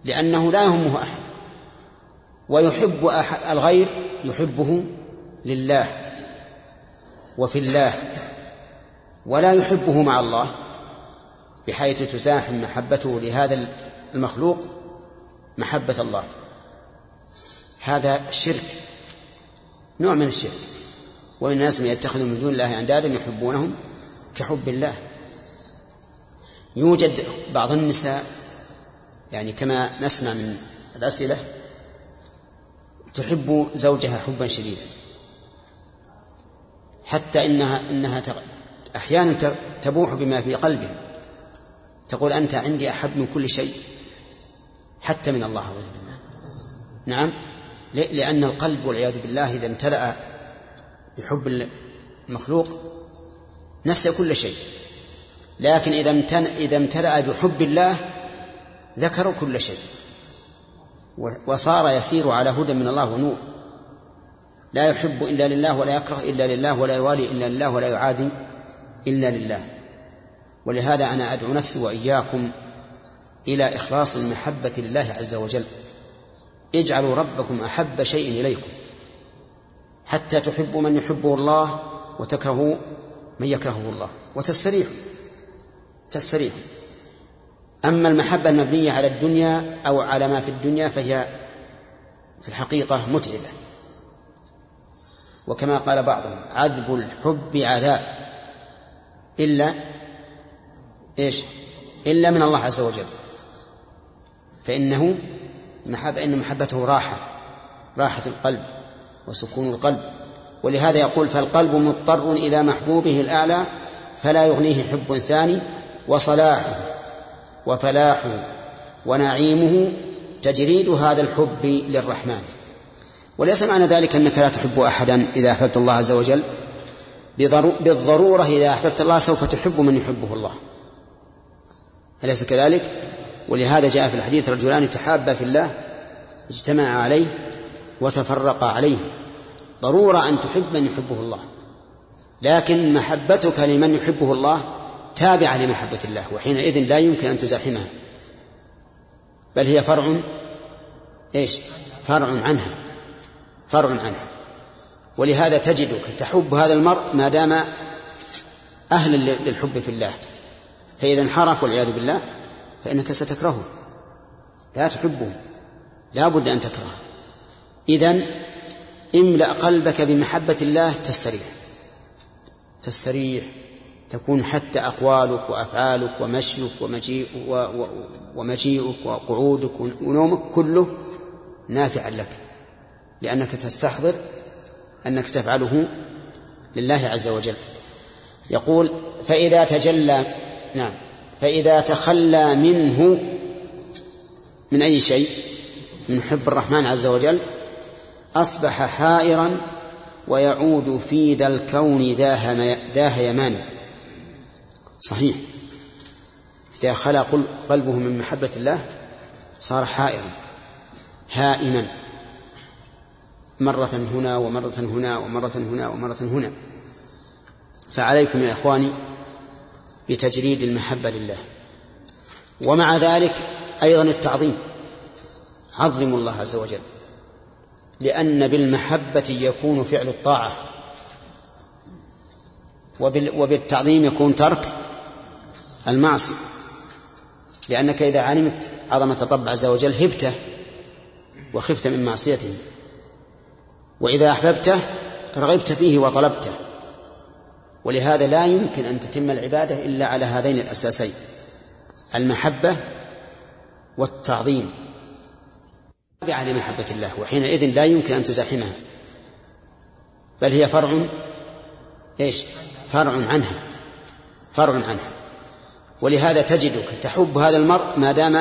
لأنه لا يهمه أحد. ويحب الغير يحبه لله وفي الله ولا يحبه مع الله بحيث تزاحم محبته لهذا المخلوق محبة الله. هذا شرك نوع من الشرك. ومن الناس من يتخذ من دون الله أندادا يحبونهم كحب الله. يوجد بعض النساء يعني كما نسمع من الأسئلة تحب زوجها حبا شديدا. حتى إنها إنها أحيانا تبوح بما في قلبها. تقول أنت عندي أحب من كل شيء حتى من الله أعوذ بالله. نعم؟ لأن القلب والعياذ بالله إذا امتلأ بحب المخلوق نسى كل شيء. لكن إذا امتلأ بحب الله ذكر كل شيء. وصار يسير على هدى من الله ونور. لا يحب إلا لله ولا يكره إلا لله ولا يوالي إلا لله ولا يعادي إلا لله. ولهذا أنا أدعو نفسي وإياكم إلى إخلاص المحبة لله عز وجل. اجعلوا ربكم أحب شيء إليكم. حتى تحبوا من يحبه الله وتكرهوا من يكرهه الله. وتستريحوا. تستريحوا. أما المحبة المبنية على الدنيا أو على ما في الدنيا فهي في الحقيقة متعبة. وكما قال بعضهم عذب الحب عذاب. إلا إيش؟ إلا من الله عز وجل. فإنه محبة إن محبته راحة راحة القلب وسكون القلب. ولهذا يقول فالقلب مضطر إلى محبوبه الأعلى فلا يغنيه حب ثاني وصلاحه. وفلاحه ونعيمه تجريد هذا الحب للرحمن. وليس معنى ذلك أنك لا تحب أحدا إذا أحببت الله عز وجل. بالضرورة إذا أحببت الله سوف تحب من يحبه الله. أليس كذلك؟ ولهذا جاء في الحديث رجلان تحابا في الله اجتمعا عليه وتفرقا عليه. ضرورة أن تحب من يحبه الله. لكن محبتك لمن يحبه الله تابعة لمحبة الله وحينئذ لا يمكن أن تزاحمها. بل هي فرع إيش؟ فرع عنها فرع عنها. ولهذا تجدك تحب هذا المرء ما دام أهلا للحب في الله. فإذا انحرف والعياذ بالله فإنك ستكرهه. لا تحبه. لا بد أن تكرهه. إذا املأ قلبك بمحبة الله تستريح. تستريح. تكون حتى أقوالك وأفعالك ومشيك ومجيء ومجيئك وقعودك ونومك كله نافعا لك لأنك تستحضر أنك تفعله لله عز وجل. يقول فإذا تجلى نعم فإذا تخلى منه من أي شيء؟ من حب الرحمن عز وجل أصبح حائرا ويعود في ذا الكون ذا هيمان صحيح. إذا خلا قلبه من محبة الله صار حائرا هائما. مرة هنا ومرة هنا ومرة هنا ومرة هنا. فعليكم يا إخواني بتجريد المحبة لله. ومع ذلك أيضا التعظيم. عظموا الله عز وجل. لأن بالمحبة يكون فعل الطاعة. وبالتعظيم يكون ترك. المعصية. لأنك إذا علمت عظمة الرب عز وجل هبته وخفت من معصيته. وإذا أحببته رغبت فيه وطلبته. ولهذا لا يمكن أن تتم العبادة إلا على هذين الأساسين المحبة والتعظيم. تابعة لمحبة الله وحينئذ لا يمكن أن تزاحمها. بل هي فرع إيش؟ فرع عنها. فرع عنها. ولهذا تجدك تحب هذا المرء ما دام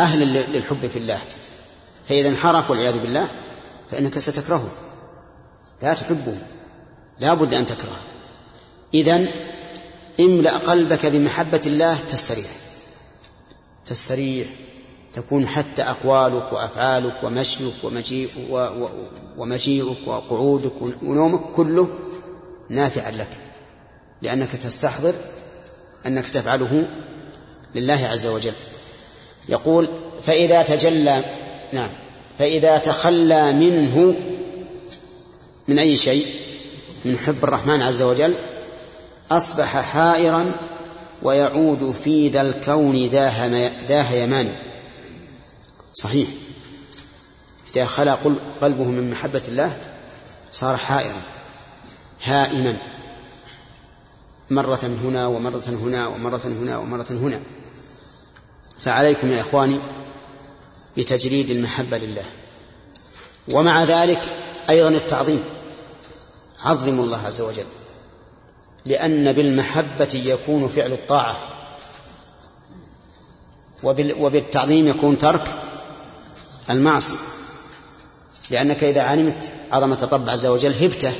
أهلا للحب في الله. فإذا انحرف والعياذ بالله فإنك ستكرهه. لا تحبه. لا بد أن تكرهه. إذا املأ قلبك بمحبة الله تستريح. تستريح. تكون حتى أقوالك وأفعالك ومشيك ومجيء ومجيئك وقعودك ونومك كله نافعا لك. لأنك تستحضر أنك تفعله لله عز وجل. يقول فإذا تجلى نعم فإذا تخلى منه من أي شيء؟ من حب الرحمن عز وجل أصبح حائرا ويعود في ذا الكون ذا هيمان صحيح. إذا خلا قلبه من محبة الله صار حائرا هائما. مرة هنا ومرة هنا ومرة هنا ومرة هنا. فعليكم يا إخواني بتجريد المحبة لله. ومع ذلك أيضا التعظيم. عظموا الله عز وجل. لأن بالمحبة يكون فعل الطاعة. وبالتعظيم يكون ترك المعصية. لأنك إذا علمت عظمة الرب عز وجل هبته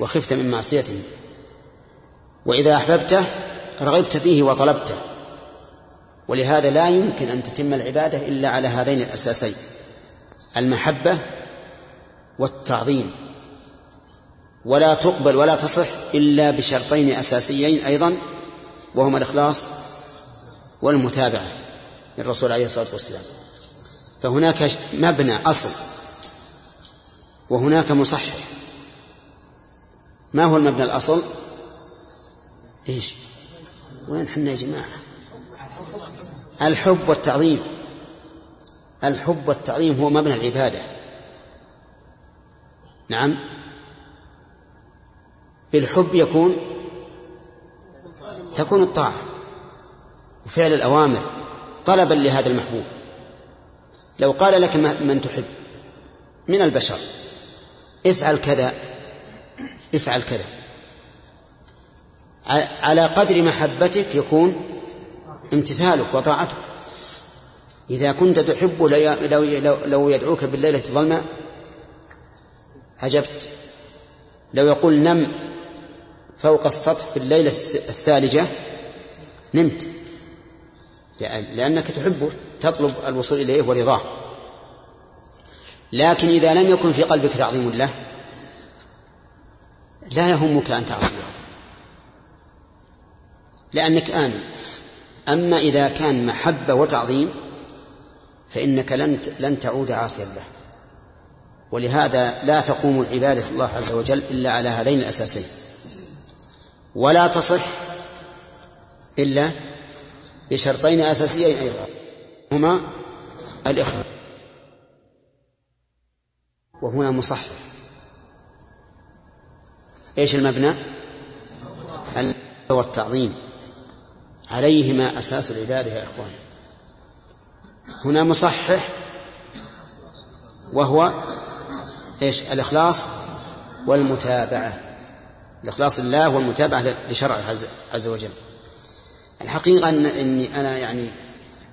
وخفت من معصيته. وإذا أحببته رغبت فيه وطلبته. ولهذا لا يمكن أن تتم العبادة إلا على هذين الأساسين المحبة والتعظيم. ولا تقبل ولا تصح إلا بشرطين أساسيين أيضا وهما الإخلاص والمتابعة للرسول عليه الصلاة والسلام. فهناك مبنى أصل وهناك مصحح. ما هو المبنى الأصل؟ إيش؟ وين حنا يا جماعة؟ الحب والتعظيم. الحب والتعظيم هو مبنى العبادة. نعم. بالحب يكون تكون الطاعة وفعل الأوامر طلبا لهذا المحبوب. لو قال لك من تحب من البشر افعل كذا افعل كذا. على قدر محبتك يكون امتثالك وطاعتك. إذا كنت تحب لو, لو يدعوك بالليلة الظلماء عجبت لو يقول نم فوق السطح في الليلة الثالجة نمت. لأنك تحبه تطلب الوصول إليه ورضاه. لكن إذا لم يكن في قلبك تعظيم الله لا يهمك أن تعصيه لأنك آمن. أما إذا كان محبة وتعظيم فإنك لن لن تعود عاصيا له. ولهذا لا تقوم العبادة الله عز وجل إلا على هذين الأساسين. ولا تصح إلا بشرطين أساسيين أيضا. هما الإخلاص. وهنا مصحح إيش المبنى؟ والتعظيم. عليهما أساس العبادة يا إخوان. هنا مصحح وهو إيش؟ الإخلاص والمتابعة. الإخلاص لله والمتابعة لشرعه عز وجل. الحقيقة أن إني أنا يعني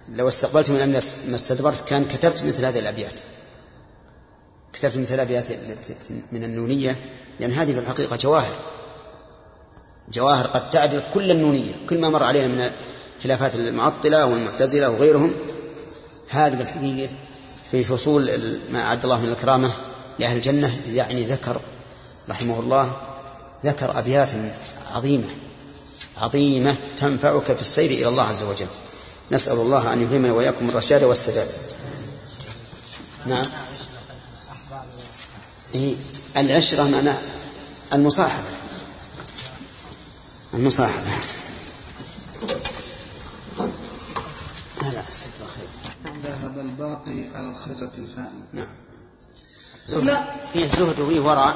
لو استقبلت من أمر ما استدبرت كان كتبت مثل هذه الأبيات. كتبت مثل الأبيات من النونية لأن هذه في الحقيقة جواهر. جواهر قد تعدل كل النونية كل ما مر علينا من خلافات المعطلة والمعتزلة وغيرهم. هذه بالحقيقة في فصول ما أعد الله من الكرامة لأهل الجنة يعني ذكر رحمه الله ذكر أبيات عظيمة عظيمة تنفعك في السير إلى الله عز وجل. نسأل الله أن يلهمنا وإياكم الرشاد والسداد. نعم. إيه العشرة معنى المصاحبة. المصاحبة.
لا ذهب الباقي على الخزف الفاني.
نعم. زهد. فيه زهد وفيه ورع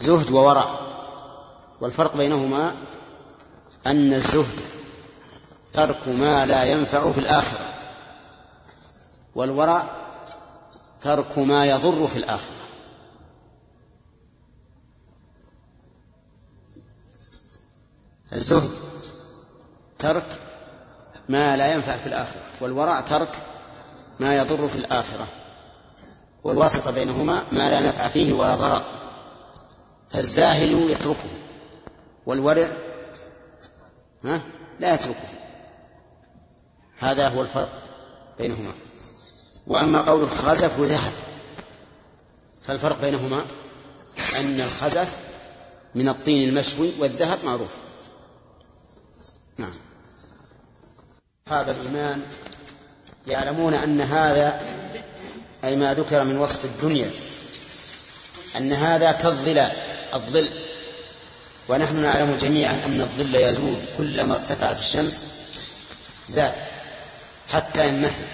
زهد وورع والفرق بينهما أن الزهد ترك ما لا ينفع في الآخرة والورع ترك ما يضر في الآخرة. الزهد ترك ما لا ينفع في الآخرة والورع ترك ما يضر في الآخرة والواسطة بينهما ما لا نفع فيه ولا ضرر. فالزاهد يتركه والورع ها لا يتركه. هذا هو الفرق بينهما. وأما قول الخزف ذهب. فالفرق بينهما أن الخزف من الطين المشوي والذهب معروف. نعم. هذا الإيمان يعلمون أن هذا أي ما ذكر من وصف الدنيا أن هذا كالظلال الظل. ونحن نعلم جميعا أن الظل يزول كلما ارتفعت الشمس زال حتى ينمحي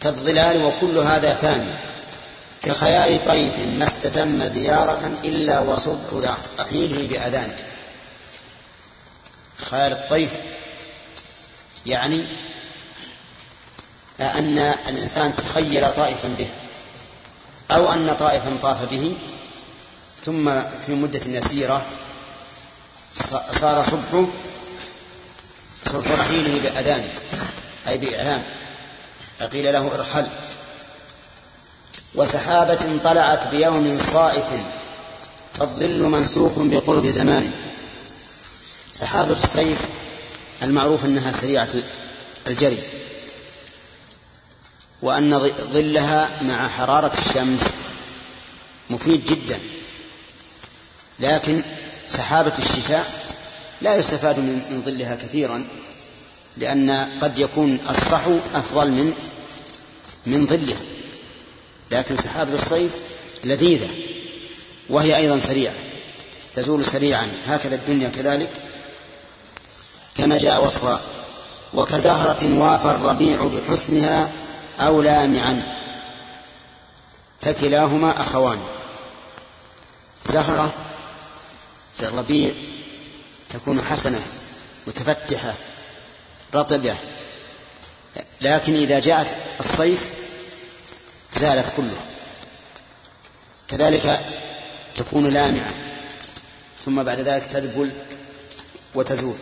كالظلال وكل هذا فاني. كخيال طيف ما استتم زيارة إلا وصبح رحيله بأذانه. خيال الطيف. يعني أن الإنسان تخيل طائفا به أو أن طائفا طاف به ثم في مدة يسيرة صار صبحه صبح رحيله بأذان أي بإعلام. فقيل له ارحل. وسحابة طلعت بيوم صائف فالظل منسوخ بقرب زمان. سحابة السيف المعروف أنها سريعة الجري وأن ظلها مع حرارة الشمس مفيد جدا. لكن سحابة الشتاء لا يستفاد من ظلها كثيرا لأن قد يكون الصحو أفضل من من ظلها. لكن سحابة الصيف لذيذة وهي أيضا سريعة تزول سريعا. هكذا الدنيا كذلك. كما جاء وصفها وكزهرة وافى الربيع بحسنها أو لامعا فكلاهما أخوان. زهرة في الربيع تكون حسنة متفتحة رطبة. لكن إذا جاءت الصيف زالت كلها كذلك تكون لامعة ثم بعد ذلك تذبل وتزول.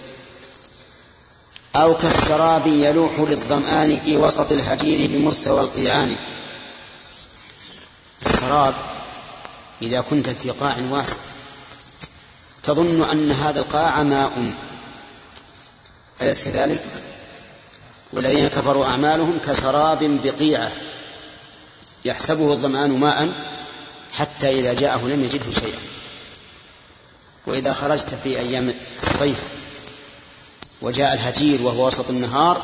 أو كالسراب يلوح للظمآن في وسط الهجير بمستوى القيعان. السراب إذا كنت في قاع واسع تظن أن هذا القاع ماء. أليس كذلك؟ والذين كفروا أعمالهم كسراب بقيعة يحسبه الظمآن ماء حتى إذا جاءه لم يجده شيئا. وإذا خرجت في أيام الصيف وجاء الهجير وهو وسط النهار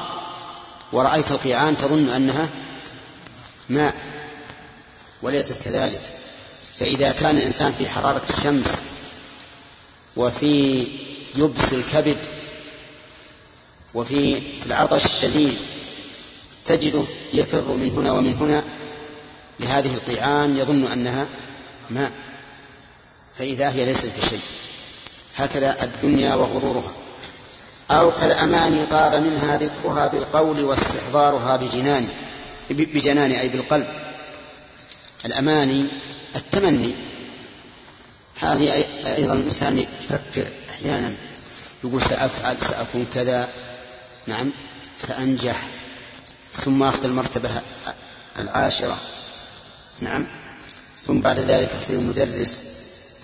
ورأيت القيعان تظن أنها ماء وليست كذلك. فإذا كان الإنسان في حرارة الشمس وفي يبس الكبد وفي العطش الشديد تجده يفر من هنا ومن هنا لهذه القيعان يظن أنها ماء فإذا هي ليست بشيء. هكذا الدنيا وغرورها. أو كالأماني طاب منها ذكرها بالقول واستحضارها بجنان بجنان أي بالقلب. الأماني التمني. هذه أيضا الإنسان يفكر أحيانا يقول سأفعل سأكون كذا. نعم سأنجح. ثم أخذ المرتبة العاشرة. نعم. ثم بعد ذلك أصير مدرس.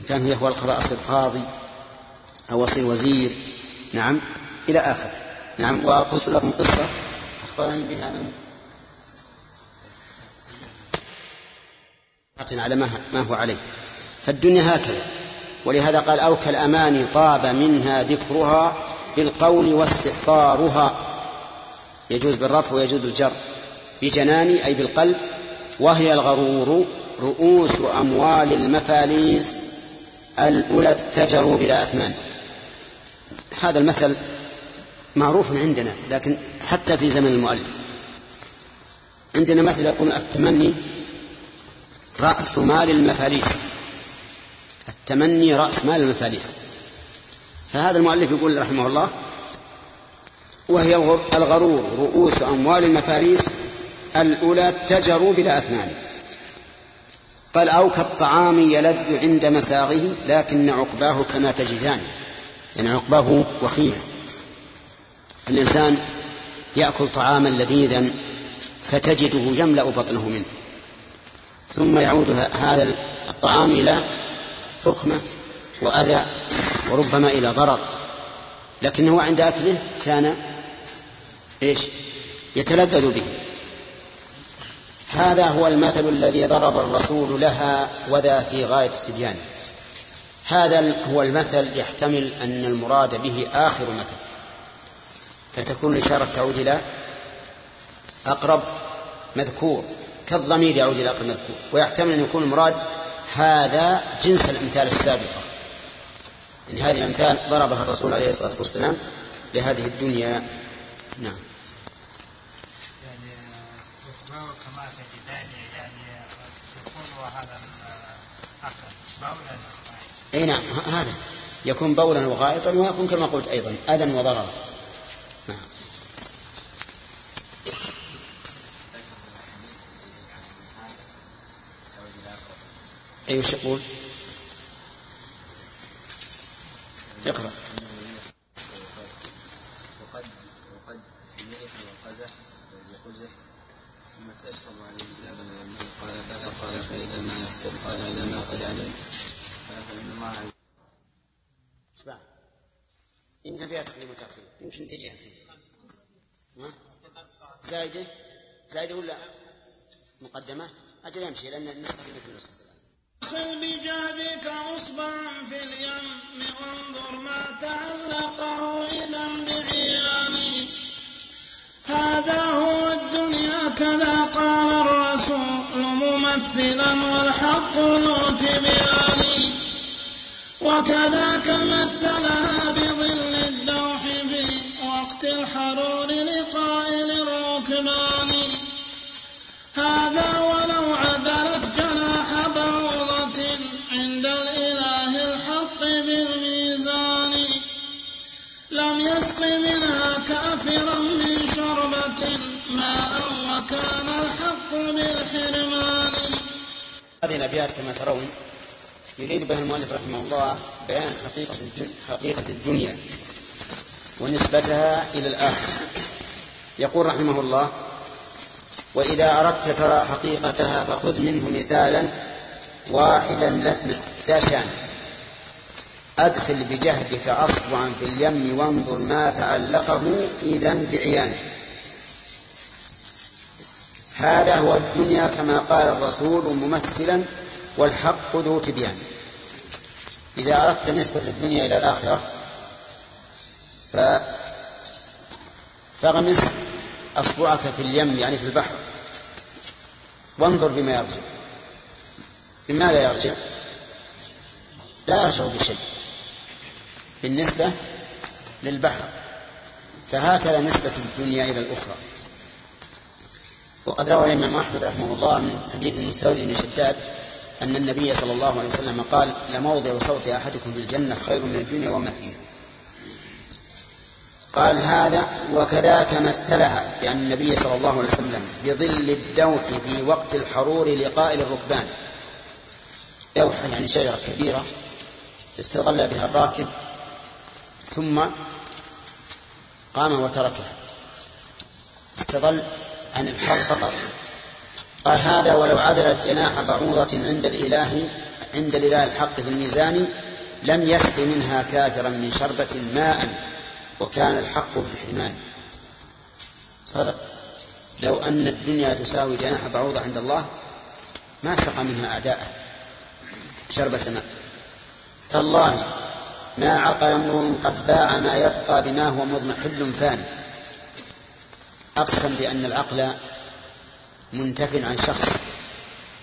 إن كان يهوى القضاء أصير قاضي أو أصير وزير. نعم. إلى آخره نعم وأقص لكم قصة أخبرني بها. من على ما هو عليه. فالدنيا هكذا. ولهذا قال أو كالأماني طاب منها ذكرها بالقول واستحضارها يجوز بالرفع ويجوز بالجر. بجناني أي بالقلب. وهي الغرور رؤوس أموال المفاليس الأولى اتجروا بلا أثمان هذا المثل معروف عندنا لكن حتى في زمن المؤلف. عندنا مثل يقول التمني رأس مال المفاليس. التمني رأس مال المفاليس. فهذا المؤلف يقول رحمه الله وهي الغرور رؤوس أموال المفاليس الأولى اتجروا بلا أثمان قال أو كالطعام يلذ عند مساغه لكن عقباه كما تجدان. يعني عقباه وخيمة. الإنسان يأكل طعاما لذيذا فتجده يملأ بطنه منه ثم يعود هذا الطعام إلى تخمة وأذى وربما إلى ضرر لكنه عند أكله كان إيش؟ يتلذذ به. هذا هو المثل الذي ضرب الرسول لها وذا في غاية التبيان هذا هو المثل يحتمل أن المراد به آخر مثل. فتكون الإشارة تعود إلى أقرب مذكور كالضمير يعود إلى أقرب مذكور ويحتمل أن يكون المراد هذا جنس الأمثال السابقة. يعني هذه الأمثال ضربها الرسول عليه الصلاة والسلام لهذه الدنيا. نعم.
يعني يعني
أي نعم هذا. يكون بولا وغائطا ويكون كما قلت أيضا أذى وضررا نعم أي وش يقول؟ اقرأ.
وقد وقد ثم تشرب قال قال فإذا ما قال ما قد قال فإن علم
يمكن فيها تقديم وتأخير يمكن تجي زايدة؟ زايدة ولا؟ مقدمة؟ أجل يمشي لأن النسخة مثل النسخة.
اغسل بجهدك اصبعا في اليم وانظر ما تعلقه اذا بعياني هذا هو الدنيا كذا قال الرسول ممثلا والحق ذو تبيان وكذاك مثلها بظل الدوح في وقت الحرور لقائل الركبان هذا بالحرمان
هذه الأبيات كما ترون يريد بها المؤلف رحمه الله بيان حقيقة حقيقة الدنيا ونسبتها إلى الآخرة. يقول رحمه الله وإذا أردت ترى حقيقتها فخذ منه مثالا واحدا لثنا تاشان أدخل بجهدك أصبعا في اليم وانظر ما تعلقه إذا بعيانه هذا هو الدنيا كما قال الرسول ممثلا والحق ذو تبيان. إذا أردت نسبة الدنيا إلى الآخرة فاغمس أصبعك في اليم يعني في البحر وانظر بما يرجع. بماذا يرجع؟ لا يرجع بشيء. بالنسبة للبحر فهكذا نسبة الدنيا إلى الأخرى. وقد روى الإمام أحمد رحمه الله من حديث المستورد بن شداد أن النبي صلى الله عليه وسلم قال لموضع صوت أحدكم بالجنة خير من الدنيا وما فيها. قال هذا وكذاك مثلها بأن النبي صلى الله عليه وسلم بظل الدوح في وقت الحرور لقاء الركبان. دوح يعني شجرة كبيرة استظل بها الراكب ثم قام وتركها. استظل عن الحر فقط قال هذا ولو عدلت جناح بعوضة عند الإله عند الإله الحق في الميزان لم يسق منها كافرا من شربة ماء وكان الحق بالحرمان صدق. لو أن الدنيا تساوي جناح بعوضة عند الله ما سقى منها أعداءه شربة ماء. تالله ما عقل امرؤ قد باع ما يبقى بما هو مضمحل فاني أقسم بأن العقل منتف عن شخص.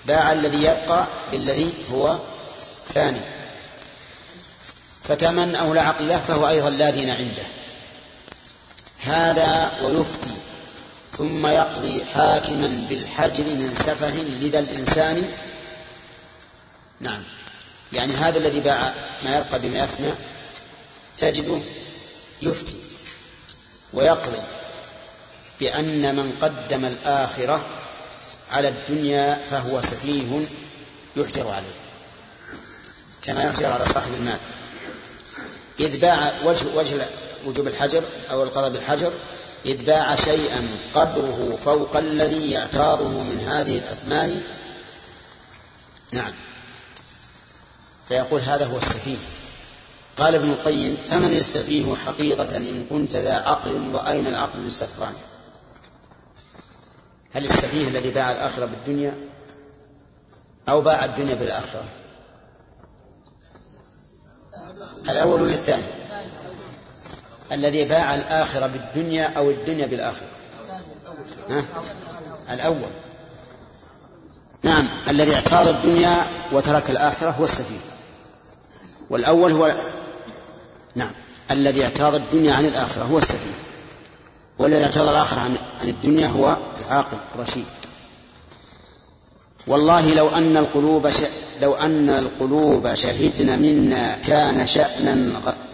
باع الذي يبقى بالذي هو فاني. فكمن أولى عقل له فهو أيضا لا دين عنده. هذا ويفتي. ثم يقضي حاكما بالحجر من سفه لدى الإنسان. نعم. يعني هذا الذي باع ما يبقى بما يفنى تجده يفتي ويقضي. بأن من قدم الآخرة على الدنيا فهو سفيه يحجر عليه كما يحجر على صاحب المال. إذ باع وجه, وجه وجوب الحجر أو القضاء بالحجر إذ باع شيئا قدره فوق الذي يعتاضه من هذه الأثمان. نعم. فيقول هذا هو السفيه. قال ابن القيم فمن السفيه حقيقة إن كنت ذا عقل وأين العقل للسكران هل السفيه الذي باع الآخرة بالدنيا أو باع الدنيا بالآخرة؟ الأول ولا الثاني؟ الذي باع الآخرة بالدنيا أو الدنيا بالآخرة. ها؟ الأول. نعم الذي اعتاض الدنيا وترك الآخرة هو السفيه والأول هو نعم الذي اعتاض الدنيا عن الآخرة هو السفيه والذي اعتاض الآخرة عن الدنيا هو العاقل الرشيد. والله لو أن القلوب ش... لو أن القلوب شهدن منا كان شأنا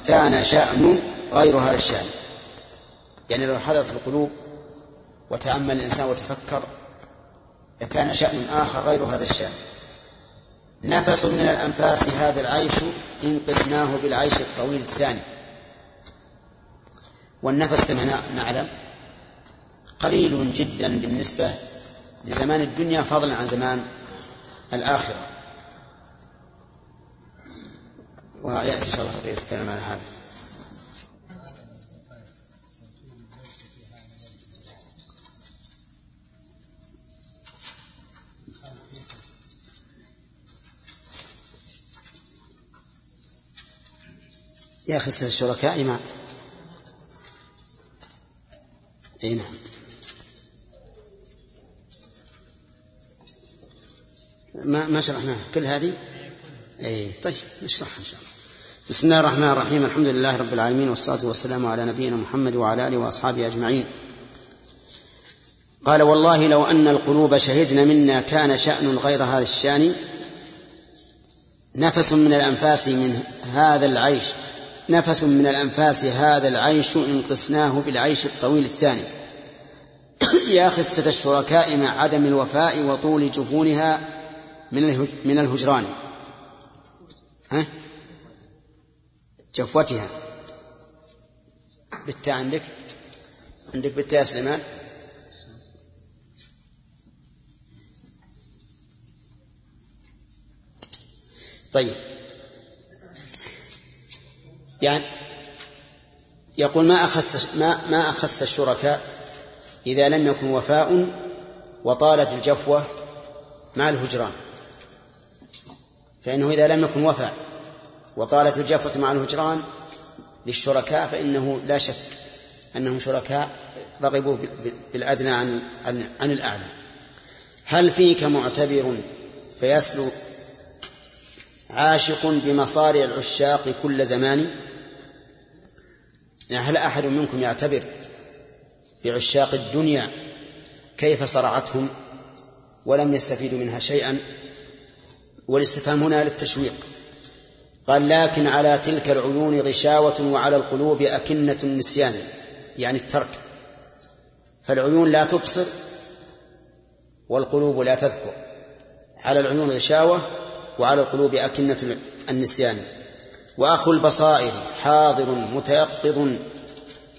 كان شأن غير هذا الشأن. يعني لو حدث القلوب وتأمل الإنسان وتفكر لكان شأن آخر غير هذا الشأن. نفس من الأنفاس هذا العيش إن قسناه بالعيش الطويل الثاني. والنفس كما نعلم قليل جدا بالنسبة لزمان الدنيا فضلا عن زمان الآخرة. ويأتي إن شاء الله يتكلم عن هذا. يا خسر الشركاء ما اي نعم. ما ما شرحناها كل هذه؟ اي طيب نشرحها إن شاء الله. بسم الله الرحمن الرحيم الحمد لله رب العالمين والصلاة والسلام على نبينا محمد وعلى آله وأصحابه أجمعين. قال والله لو أن القلوب شهدن منا كان شأن غير هذا الشأن نفس من الأنفاس من هذا العيش نفس من الأنفاس هذا العيش إن قسناه بالعيش الطويل الثاني. [coughs] يا خسة الشركاء مع عدم الوفاء وطول جفونها من من الهجران. ها؟ جفوتها. بالتاء عندك؟ عندك بالتاء يا سليمان؟ طيب. يعني يقول ما أخس ما ما أخس الشركاء إذا لم يكن وفاء وطالت الجفوة مع الهجران. فإنه إذا لم يكن وفاء وطالت الجفوة مع الهجران للشركاء فإنه لا شك أنهم شركاء رغبوا بالأدنى عن, عن, عن الأعلى. هل فيك معتبر فيسلو عاشق بمصارع العشاق كل زمان. يعني هل أحد منكم يعتبر بعشاق الدنيا كيف صرعتهم ولم يستفيدوا منها شيئا؟ والاستفهام هنا للتشويق. قال لكن على تلك العيون غشاوة وعلى القلوب أكنة النسيان يعني الترك. فالعيون لا تبصر والقلوب لا تذكر. على العيون غشاوة وعلى القلوب أكنة النسيان. وأخو البصائر حاضر متيقظ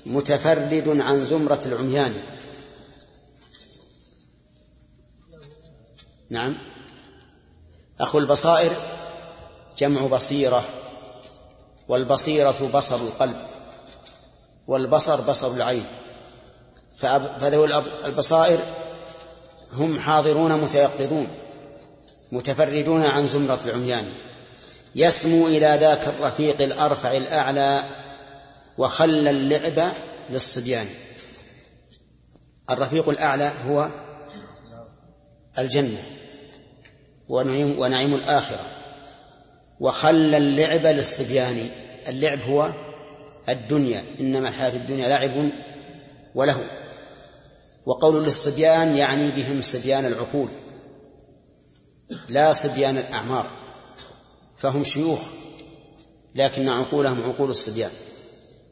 متفرد عن زمرة العميان. نعم. أخو البصائر جمع بصيرة والبصيرة بصر القلب والبصر بصر العين. فذوي البصائر هم حاضرون متيقظون. متفردون عن زمرة العميان. يسمو إلى ذاك الرفيق الأرفع الأعلى وخلى اللعب للصبيان. الرفيق الأعلى هو الجنة ونعيم, ونعيم الآخرة. وخلى اللعب للصبيان. اللعب هو الدنيا. إنما الحياة الدنيا لعب وله. وقول للصبيان يعني بهم صبيان العقول. لا صبيان الأعمار فهم شيوخ لكن عقولهم عقول الصبيان.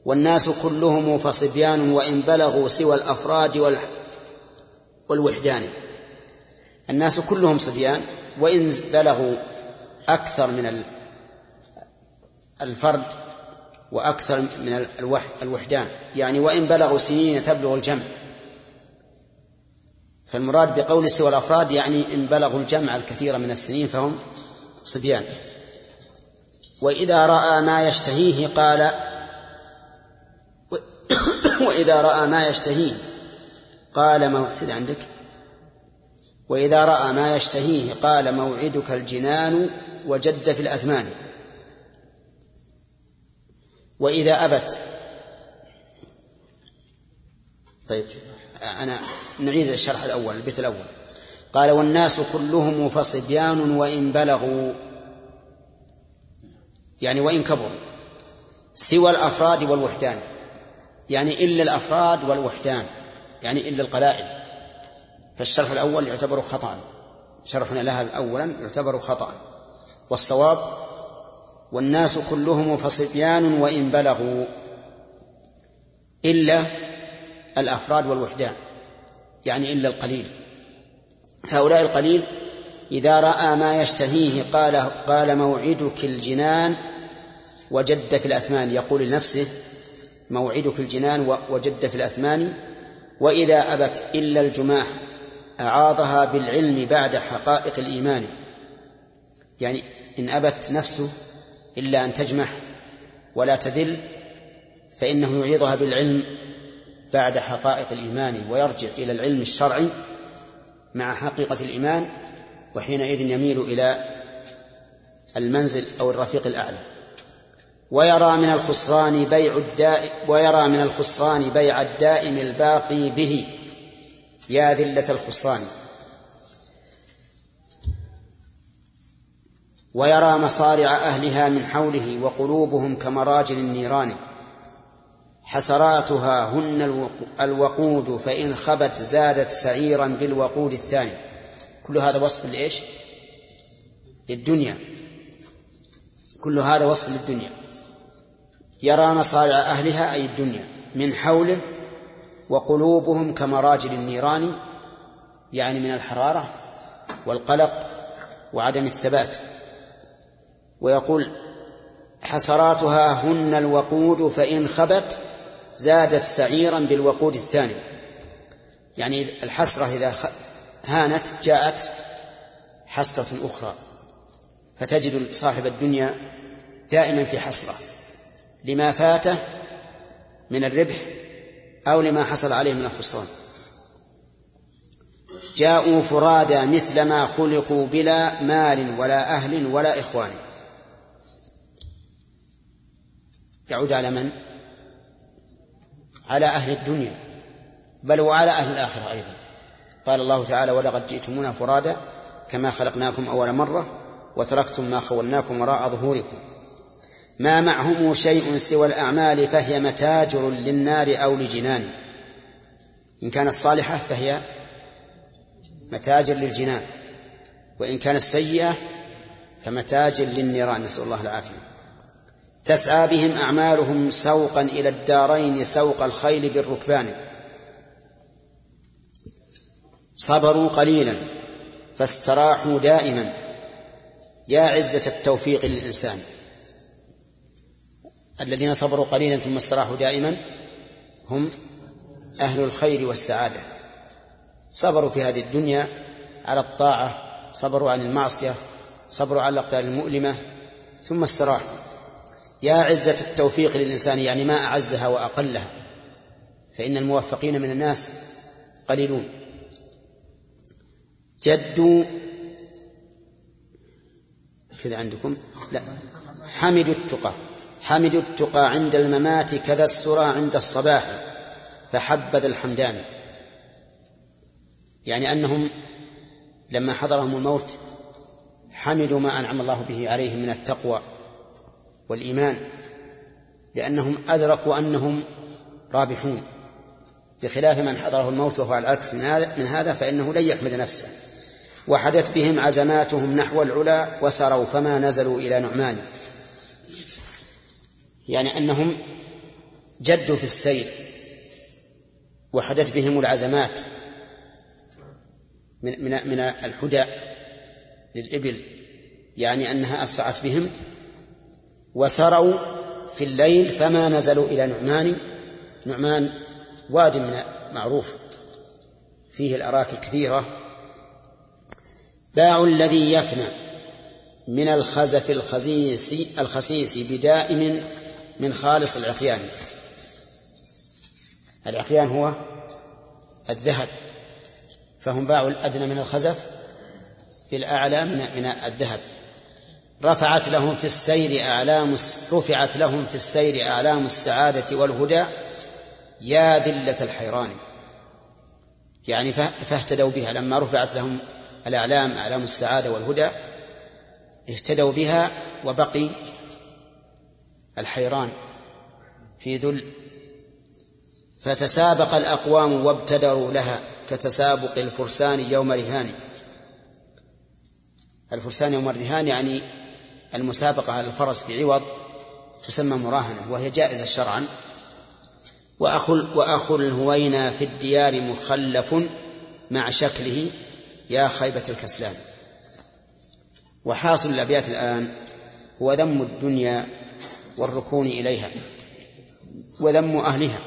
والناس كلهم فصبيان وإن بلغوا سوى الأفراد والوحدان. الناس كلهم صبيان وإن بلغوا أكثر من الفرد وأكثر من الوحدان. يعني وإن بلغوا سنين تبلغ الجمع. فالمراد بقول سوى الأفراد يعني إن بلغوا الجمع الكثير من السنين فهم صبيان. وإذا رأى ما يشتهيه قال وإذا رأى ما يشتهيه قال موعد عندك. وإذا رأى ما يشتهيه قال موعدك الجنان وجد في الأثمان. وإذا أبت طيب. أنا نعيد الشرح الأول البيت الأول. قال والناس كلهم فصبيان وإن بلغوا. يعني وإن كبروا. سوى الأفراد والوحدان. يعني إلا الأفراد والوحدان. يعني إلا القلائل. فالشرح الأول يعتبر خطأ. شرحنا لها أولا يعتبر خطأ. والصواب والناس كلهم فصبيان وإن بلغوا. إلا الأفراد والوحدان يعني إلا القليل. هؤلاء القليل إذا رأى ما يشتهيه قال قال موعدك الجنان وجد في الأثمان يقول لنفسه موعدك الجنان وجد في الأثمان وإذا أبت إلا الجماح أعاضها بالعلم بعد حقائق الإيمان. يعني إن أبت نفسه إلا أن تجمح ولا تذل فإنه يعيضها بالعلم بعد حقائق الإيمان ويرجع إلى العلم الشرعي مع حقيقة الإيمان وحينئذ يميل إلى المنزل أو الرفيق الأعلى. ويرى من الخسران بيع الدائم ويرى من الخسران بيع الدائم الباقي به. يا ذلة الخسران. ويرى مصارع أهلها من حوله وقلوبهم كمراجل النيران. حسراتها هن الوقود فإن خبت زادت سعيرا بالوقود الثاني. كل هذا وصف لإيش؟ للدنيا. كل هذا وصف للدنيا. يرى مصارع أهلها أي الدنيا من حوله وقلوبهم كمراجل النيران يعني من الحرارة والقلق وعدم الثبات. ويقول حسراتها هن الوقود فإن خبت زادت سعيرا بالوقود الثاني. يعني الحسرة إذا هانت جاءت حسرة أخرى. فتجد صاحب الدنيا دائما في حسرة. لما فاته من الربح أو لما حصل عليه من الخسران. جاءوا فرادى مثل ما خلقوا بلا مال ولا أهل ولا إخوان. يعود على من؟ على أهل الدنيا بل وعلى أهل الآخرة أيضا. قال الله تعالى ولقد جئتمونا فرادا كما خلقناكم أول مرة وتركتم ما خولناكم وراء ظهوركم. ما معهم شيء سوى الأعمال فهي متاجر للنار أو لجنان. إن كانت صالحة فهي متاجر للجنان وإن كانت سيئة فمتاجر للنيران. نسأل الله العافية. تسعى بهم أعمالهم سوقا إلى الدارين سوق الخيل بالركبان. صبروا قليلا فاستراحوا دائما. يا عزة التوفيق للإنسان. الذين صبروا قليلا ثم استراحوا دائما هم أهل الخير والسعادة. صبروا في هذه الدنيا على الطاعة صبروا عن المعصية صبروا على الأقدار المؤلمة ثم استراحوا. يا عزة التوفيق للإنسان يعني ما أعزها وأقلها فإن الموفقين من الناس قليلون. جدوا كذا عندكم؟ لا. حمدوا التقى. حمدوا التقى عند الممات كذا السرى عند الصباح فحبذ الحمدان. يعني أنهم لما حضرهم الموت حمدوا ما أنعم الله به عليهم من التقوى. والإيمان لأنهم أدركوا أنهم رابحون. بخلاف من حضره الموت وهو على العكس من هذا من هذا فإنه لن يحمد نفسه. وحدت بهم عزماتهم نحو العلا وسروا فما نزلوا إلى نعمان. يعني أنهم جدوا في السير وحدت بهم العزمات من من من الحدى للإبل. يعني أنها أسرعت بهم وسروا في الليل فما نزلوا إلى نعمان. نعمان واد من معروف فيه الأراك كثيرة باع الذي يفنى من الخزف الخسيس الخسيس بدائم من خالص العقيان. العقيان هو الذهب فهم باعوا الأدنى من الخزف بالأعلى من من الذهب. رفعت لهم في السير أعلام رفعت لهم في السير أعلام السعادة والهدى يا ذلة الحيران. يعني فاهتدوا بها. لما رفعت لهم الأعلام أعلام السعادة والهدى اهتدوا بها وبقي الحيران في ذل. فتسابق الأقوام وابتدروا لها كتسابق الفرسان يوم رهان. الفرسان يوم الرهان يعني المسابقة على الفرس بعوض تسمى مراهنة وهي جائزة شرعا. وأخو, الهوينا في الديار مخلف مع شكله يا خيبة الكسلان. وحاصل الأبيات الآن هو ذم الدنيا والركون إليها وذم أهلها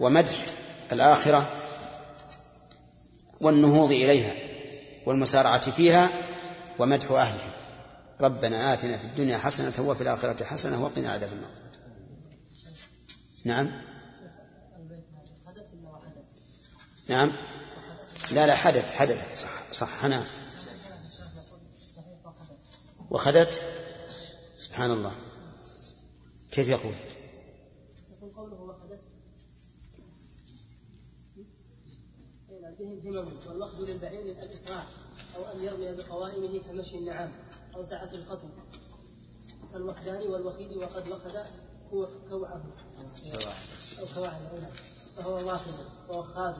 ومدح الآخرة والنهوض إليها والمسارعة فيها ومدح أهلها. ربنا آتنا في الدنيا حسنة وفي الآخرة حسنة وقنا عذاب النار. نعم. نعم. لا لا حدث حدث. صح صح أنا. وخدت؟ سبحان الله. كيف يقول؟
بهم همم والوقت للبعير الإسراع أو أن يرمي بقوائمه كمشي النعام. أو سعة الخطو كالوحدان والوخيد وقد وخد كوعه. أو كوعه فهو واخد ووخاد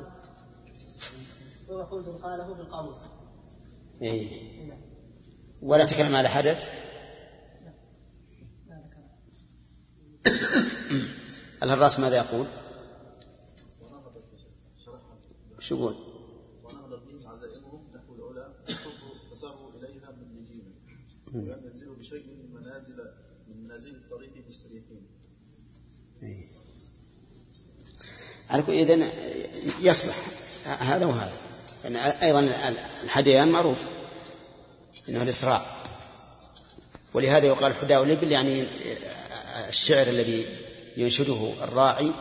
ووخود قاله في القاموس.
إيه. ولا تكلم على حدث؟ الهراس ماذا يقول؟ شو يقول؟ ينزلوا بشيء من منازل من منازل الطريق مستريحين. إيه. على كل إذن يصلح. هذا وهذا. يعني أيضا الحديان معروف. أنه الإسراع ولهذا يقال حداء الإبل يعني الشعر الذي ينشده الراعي.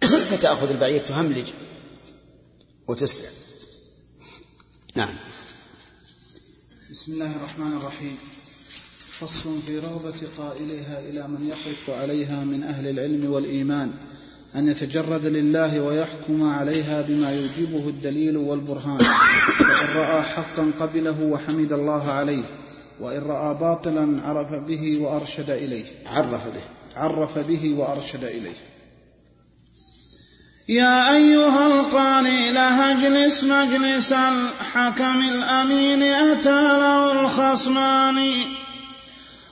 [coughs] فتأخذ البعير تهملج وتسرع. نعم.
بسم الله الرحمن الرحيم. فصل في رغبة قائلها إلى من يقف عليها من أهل العلم والإيمان أن يتجرد لله ويحكم عليها بما يوجبه الدليل والبرهان. فإن رأى حقا قبله وحمد الله عليه وإن رأى باطلا عرف به وأرشد إليه.
عرف به.
عرف به وأرشد إليه.
يا أيها القاني له اجلس مجلس الحكم الأمين أتى له الخصمان.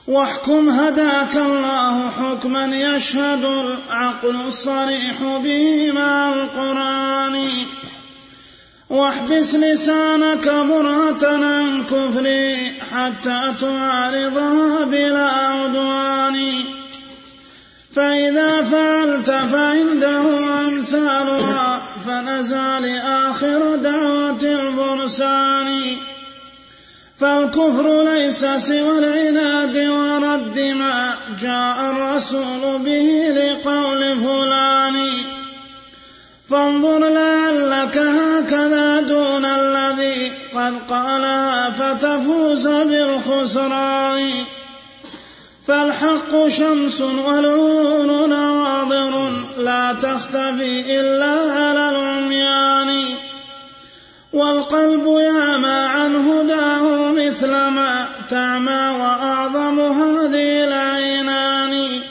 واحكم هداك الله حكما يشهد العقل الصريح به مع القرآن. واحبس لسانك برهة عن كفري حتى تعارضها بلا عدوان. فإذا فعلت فعنده أمثالها فنزى لآخر دعوة الفرسان فالكفر ليس سوى العناد ورد ما جاء الرسول به لقول فلان. فانظر لعلك هكذا دون الذي قد قالها فتفوز بالخسران. فالحق شمس والعيون نواظر لا تختفي إلا على العميان. والقلب يعمى عن هداه مثل ما تعمى وأعظم هذه العينان.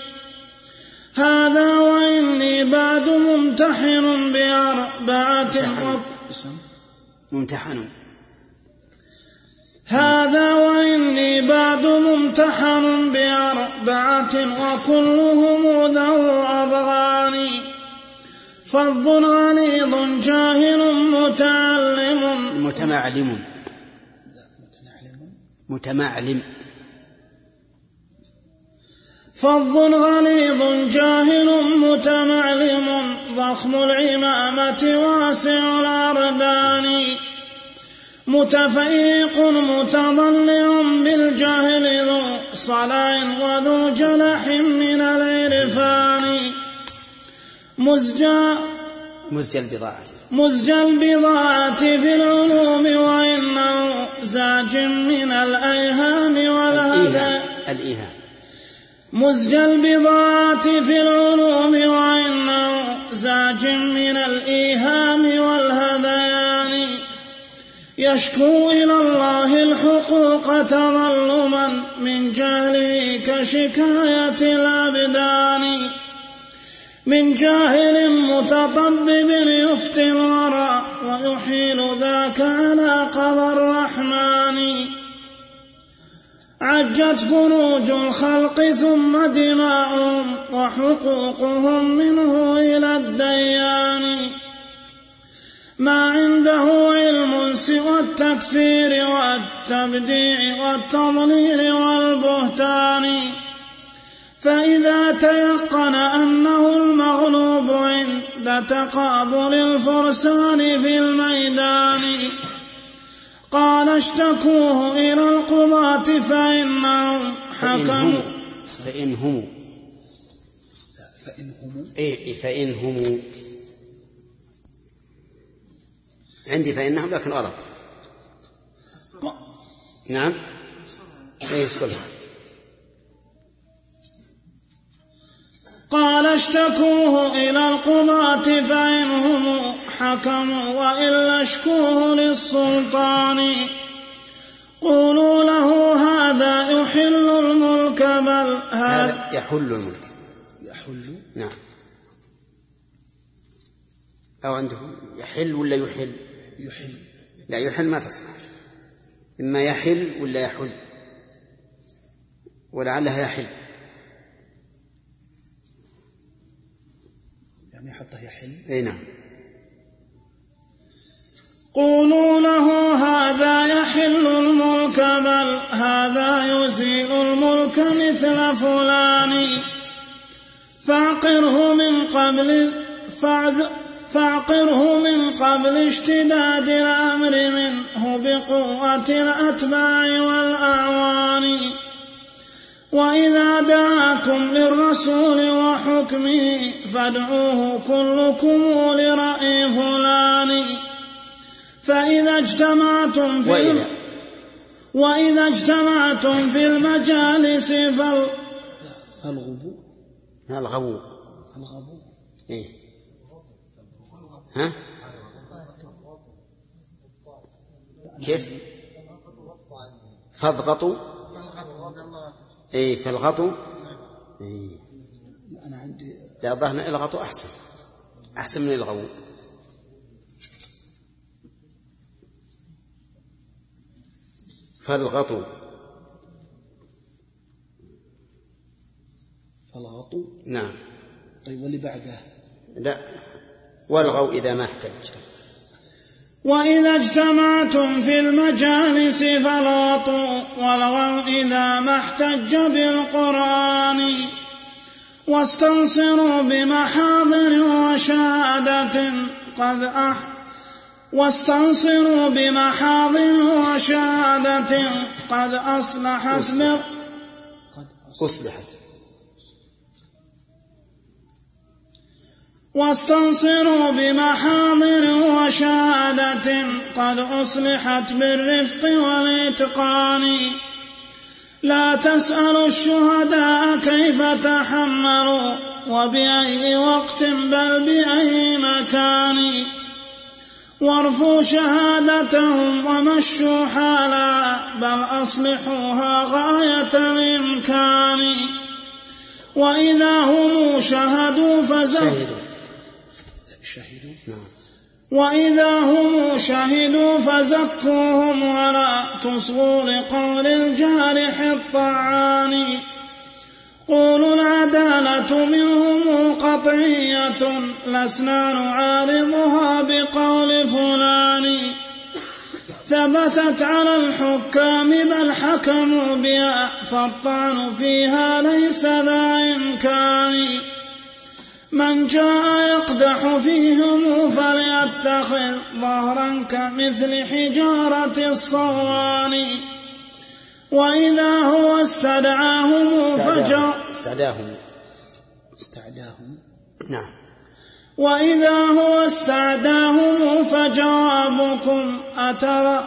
هذا وإني بعد ممتحن بأربعة
ممتحن.
هذا وإني بعد ممتحن بأربعة وكلهم ذو أضغان فظ غليظ جاهل متعلم.
متمعلم. متمعلم.
فظ غليظ جاهل متمعلم. ضخم العمامة واسع الأردان متفيق متضلع بالجهل ذو صلاع وذو جلح من الإرفان مزجى
مزج البضاعة.
مزج البضاعة في العلوم وإنه زاج من الأيهام والهدى.
الإيهام الإيهام.
مزج البضاعة في العلوم وإنه زاج من الإيهام والهذيان يشكو إلى الله الحقوق تظلما من جهله كشكاية الأبدان. من جاهل متطبب يفتي الورى ويحيل ذاك على قضى الرحمن. عجت فروج الخلق ثم دماؤهم وحقوقهم منه إلى الديان. ما عنده علم سوى التكفير والتبديع والتضليل والبهتان. فإذا تيقن أنه المغلوب عند تقابل الفرسان في الميدان قال اشتكوه إلى القضاة فإنهم حكموا.
فإن هم
فإن هم
إيه فإن هم عندي فإنهم لكن غلط. نعم. إيه صلح
قال اشتكوه إلى القضاة فإنهم حكموا وإلا اشكوه للسلطان. قولوا له هذا يحل الملك بل هذا
هذا يحل الملك.
يحل؟
نعم. أو عندهم يحل ولا يحل؟
يحل.
لا يحل ما تصلح إما يحل ولا يحل. ولعلها يحل.
يعني حتى يحل.
أي نعم.
قولوا له هذا يحل الملك بل هذا يزيل الملك مثل فلان. فاعقره من قبل فاعذ فاعقره من قبل اشتداد الأمر منه بقوة الأتباع والأعوان. وإذا دعاكم للرسول وحكمه فادعوه كلكم لرأي فلان. فإذا اجتمعتم في
وإذا.
وإذا اجتمعتم في المجالس فال
الغبو
الغبو.
الغبو
إيه. ها؟ كيف؟ فاضغطوا اي فالغطوا اي
أنا عندي
لا ظهرنا الغطوا أحسن. أحسن من الغو. فالغطوا
فالغطوا
نعم.
طيب واللي بعده؟
لا. والغوا إذا ما احتج.
وإذا اجتمعتم في المجالس فالغطوا والغوا إذا ما احتج بالقرآن. واستنصروا بمحاضر وشهادة قد أح واستنصروا بمحاضر وشهادة قد أصلحت
قد
أصلحت.
واستنصروا بمحاضر وشهادة قد أصلحت بالرفق والإتقان. لا تسألوا الشهداء كيف تحملوا وبأي وقت بل بأي مكان. وارفوا شهادتهم ومشوا حالا بل أصلحوها غاية الإمكان. وإذا هم شهدوا فزكوا
شهدوا. نعم.
وإذا هم شهدوا فزكوهم ولا تصغوا لقول الجارح الطعان قولوا العدالة منهم قطعية لسنا نعارضها بقول فلان. ثبتت على الحكام بل حكموا بها فالطعن فيها ليس ذا إمكان. من جاء يقدح فيهم فليتخذ ظهرا كمثل حجارة الصوان. وإذا هو استدعاهم فجاء
استعداهم
استعداهم
نعم.
وإذا هو استعداهم فجوابكم أترى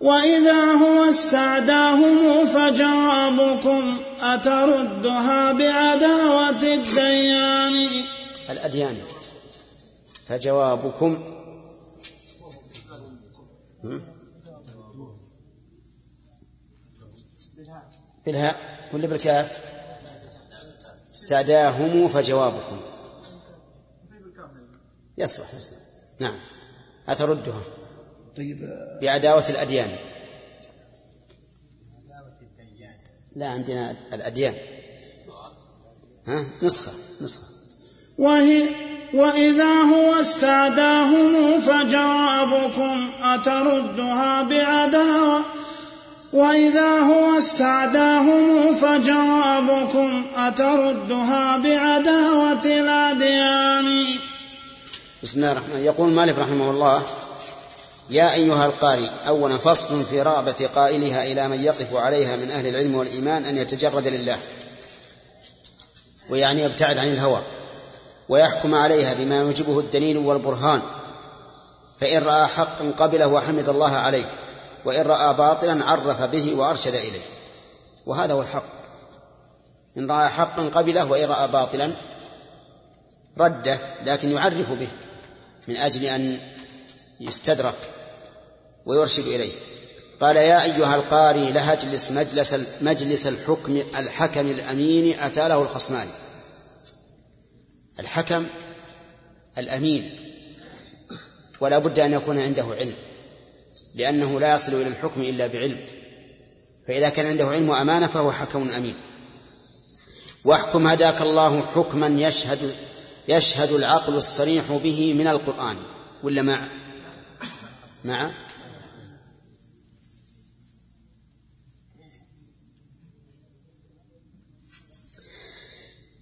وإذا هو استعداهم فجوابكم أتردها بعداوة الديان.
الأديان. فجوابكم؟ بالهاء. ولا بالكاف. استعداهم فجوابكم. يصلح يصلح. نعم. أتردها
طيب.
بعداوة الأديان. لا عندنا الأديان. ها؟ نسخة نسخة.
وهي وإذا هو استعداهم فجوابكم أتردها بعداوة. وإذا هو استعداهم فجوابكم أتردها بعداوة الأديان
بسم الله الرحمن يقول مالك رحمه الله يا أيها القارئ أولا فصل في رغبة قائلها إلى من يقف عليها من أهل العلم والإيمان أن يتجرد لله ويعني يبتعد عن الهوى ويحكم عليها بما يوجبه الدليل والبرهان فإن رأى حقا قبله وحمد الله عليه وإن رأى باطلا عرف به وأرشد إليه وهذا هو الحق. إن رأى حقا قبله وإن رأى باطلا رده لكن يعرف به من أجل أن يستدرك. ويرشد إليه. قال يا أيها القاري لا أجلس مجلس مجلس الحكم الحكم الأمين أتى له الخصمان. الحكم الأمين. ولا بد أن يكون عنده علم لأنه لا يصل إلى الحكم إلا بعلم. فإذا كان عنده علم وأمانة فهو حكم أمين. واحكم هداك الله حكما يشهد يشهد العقل الصريح به من القرآن. ولا مع؟ مع؟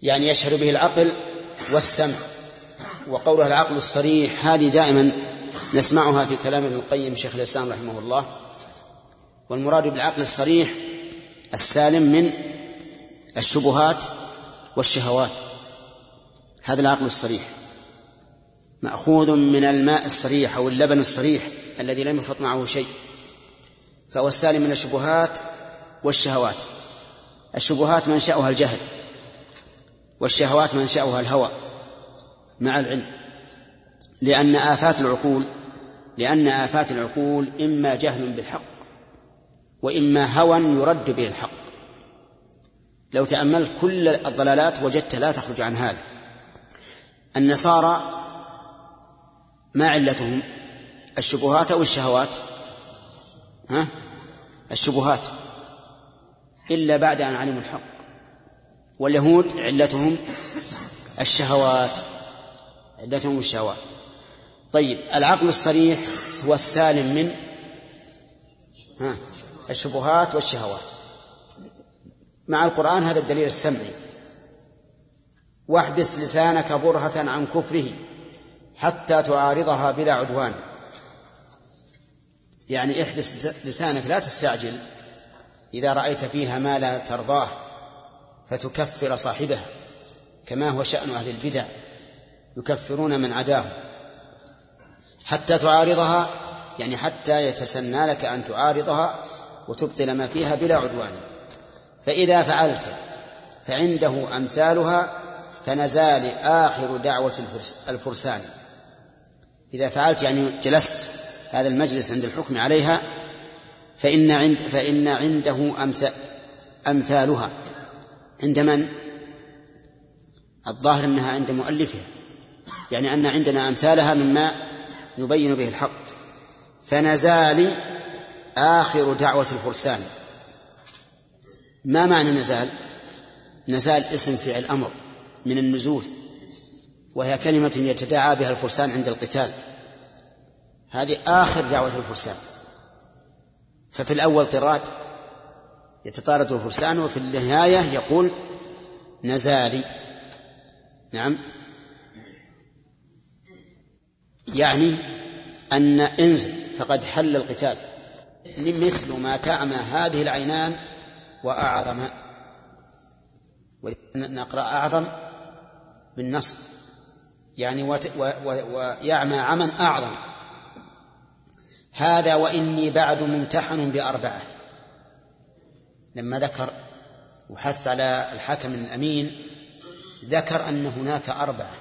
يعني يشهد به العقل والسمع. وقولها العقل الصريح هذه دائما نسمعها في كلام ابن القيم شيخ الإسلام رحمه الله. والمراد بالعقل الصريح السالم من الشبهات والشهوات. هذا العقل الصريح. مأخوذ من الماء الصريح أو اللبن الصريح الذي لم يخلط معه شيء. فهو السالم من الشبهات والشهوات. الشبهات منشأها الجهل. والشهوات منشأها الهوى مع العلم. لأن آفات العقول لأن آفات العقول إما جهل بالحق وإما هوى يرد به الحق. لو تأملت كل الضلالات وجدت لا تخرج عن هذا. النصارى ما علتهم؟ الشبهات أو الشهوات؟ ها؟ الشبهات. إلا بعد أن علموا الحق. واليهود علتهم الشهوات علتهم الشهوات. طيب العقل الصريح هو السالم من ها الشبهات والشهوات. مع القرآن هذا الدليل السمعي. واحبس لسانك برهة عن كفره حتى تعارضها بلا عدوان. يعني احبس لسانك لا تستعجل إذا رأيت فيها ما لا ترضاه. فتكفر صاحبها كما هو شأن أهل البدع يكفرون من عداه. حتى تعارضها يعني حتى يتسنى لك أن تعارضها وتبطل ما فيها بلا عدوان. فإذا فعلت فعنده أمثالها فنزال آخر دعوة الفرسان. إذا فعلت يعني جلست هذا المجلس عند الحكم عليها فإن عند فإن عنده أمثالها. عند من؟ الظاهر أنها عند مؤلفها يعني أن عندنا أمثالها مما يبين به الحق فنزال آخر دعوة الفرسان ما معنى نزال؟ نزال اسم فعل أمر من النزول وهي كلمة يتداعى بها الفرسان عند القتال هذه آخر دعوة الفرسان ففي الأول طراد يتطارد الفرسان وفي النهاية يقول نزالي. نعم. يعني أن انزل فقد حل القتال مثل ما تعمى هذه العينان وأعظم. نقرأ أعظم بالنصب يعني ويعمى عمى أعظم. هذا وإني بعد ممتحن بأربعة. لما ذكر وحث على الحكم الأمين ذكر أن هناك أربعة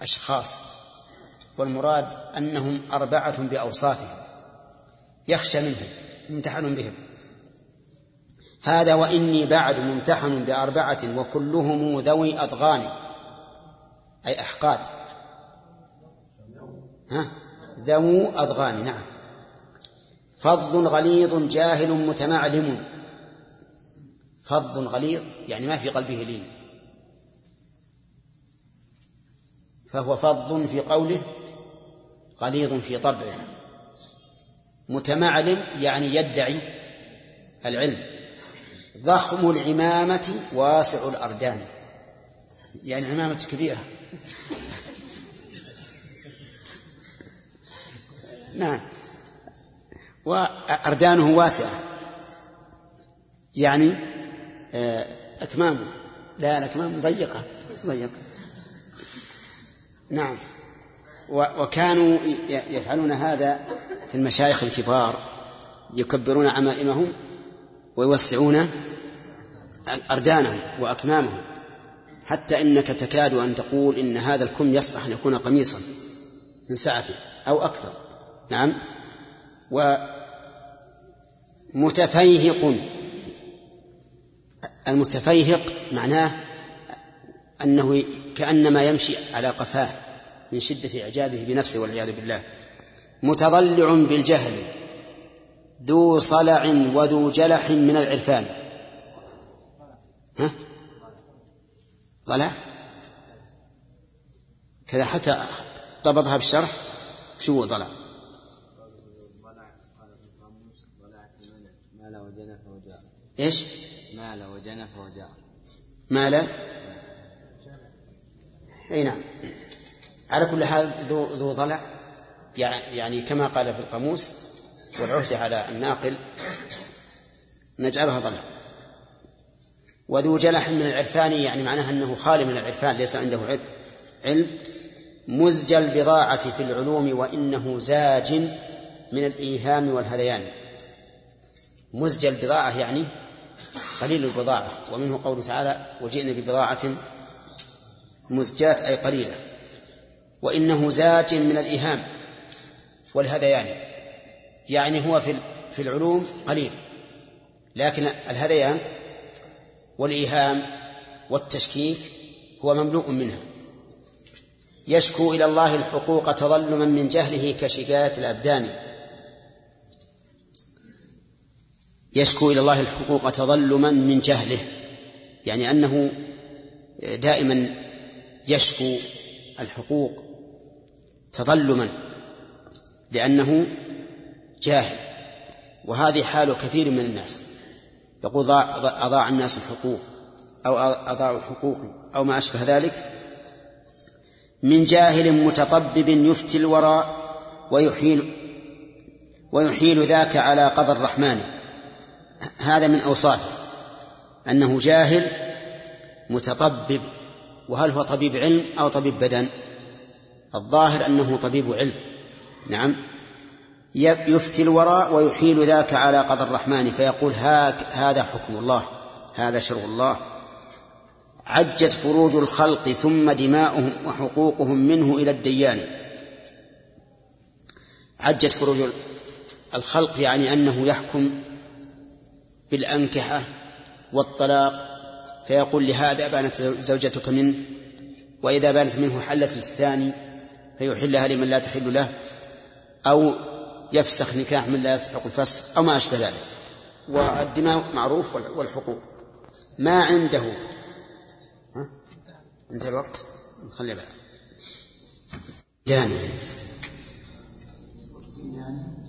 أشخاص والمراد أنهم أربعة بأوصافهم يخشى منهم ممتحن بهم. هذا وإني بعد ممتحن بأربعة وكلهم ذوي أضغان أي أحقاد. ها؟ ذو أضغان نعم. فظ غليظ جاهل متمعلم. فظ غليظ يعني ما في قلبه لين. فهو فظ في قوله غليظ في طبعه. متمعلم يعني يدعي العلم. ضخم العمامة واسع الأردان. يعني عمامة كبيرة. نعم. وأردانه واسعة. يعني آه، أكمامه. لا الأكمام ضيقة ضيقة. نعم. وكانوا يفعلون هذا في المشايخ الكبار يكبرون عمائمهم ويوسعون أردانهم وأكمامهم حتى إنك تكاد أن تقول إن هذا الكم يصلح أن يكون قميصا من سعته أو أكثر. نعم. ومتفيهق المتفيهق معناه أنه كأنما يمشي على قفاه من شدة إعجابه بنفسه والعياذ بالله. متضلع بالجهل ذو صلع وذو جلح من العرفان. ها؟ ضلع؟ كذا حتى ضبطها بالشرح شو ضلع؟ إيش؟
مال وجنف وجاء
مال؟ أي نعم. على كل حال ذو ذو ضلع يعني كما قال في القاموس والعهدة على الناقل نجعلها ضلع. وذو جلح من العرفان يعني معناها أنه خالي من العرفان ليس عنده علم. مزج البضاعة في العلوم وإنه زاج من الإيهام والهذيان. مزج البضاعة يعني قليل البضاعة. ومنه قوله تعالى وجئنا ببضاعة مزجات أي قليلة. وإنه زاج من الإيهام والهذيان يعني هو في في العلوم قليل. لكن الهذيان والإيهام والتشكيك هو مملوء منها. يشكو إلى الله الحقوق تظلما من جهله كشكاية الأبدان. يشكو إلى الله الحقوق تظلما من جهله يعني أنه دائما يشكو الحقوق تظلما لأنه جاهل وهذه حال كثير من الناس. يقول أضاع الناس الحقوق أو أضاعوا حقوق أو ما أشبه ذلك؟ من جاهل متطبب يفتي الورى ويحيل ويحيل ذاك على قدر الرحمن هذا من أوصافه أنه جاهل متطبب وهل هو طبيب علم أو طبيب بدن؟ الظاهر أنه طبيب علم. نعم. يفتي الورى ويحيل ذاك على قدر الرحمن فيقول هذا حكم الله هذا شرع الله. عجت فروج الخلق ثم دماؤهم وحقوقهم منه إلى الديان. عجت فروج الخلق يعني أنه يحكم بالأنكحة والطلاق فيقول لهذا بانت زوجتك منه وإذا بانت منه حلت الثاني فيحلها لمن لا تحل له أو يفسخ نكاح من لا يستحق الفسخ أو ما أشبه ذلك. والدماء معروف والحقوق. ما عنده. ها؟ انتهى الوقت. نخلي بعد. داني.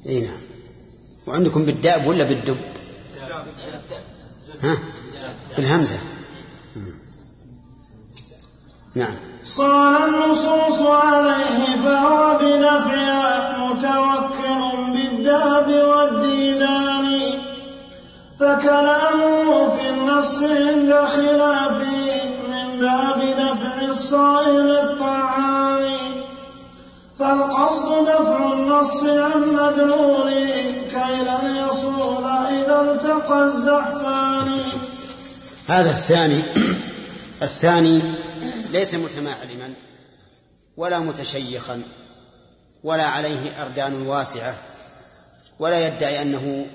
إي نعم. وعندكم بالداب ولا بالدب؟ ها؟ بالهمزة نعم.
صار النصوص عليه فهو بدفعها متوكل بالداب والديدان فكلامه في النص عند خلافه من باب دفع الصائل الطعام. فالقصد دفع النص عن مدلوله كي لم يصول إذا التقى الزحفان.
هذا الثاني الثاني ليس متمعلما ولا متشيخا ولا عليه أردان واسعة ولا يدعي أنه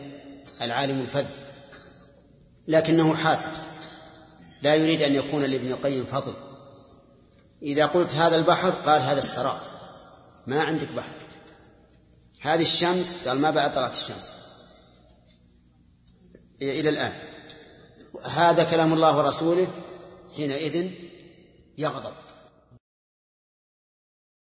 العالم الفذ لكنه حاسب لا يريد أن يكون لابن القيم فضل. إذا قلت هذا البحر قال هذا السراء ما عندك بحر. هذه الشمس قال ما بعد طلعت الشمس. إلى الآن. هذا كلام الله ورسوله حينئذ يغضب.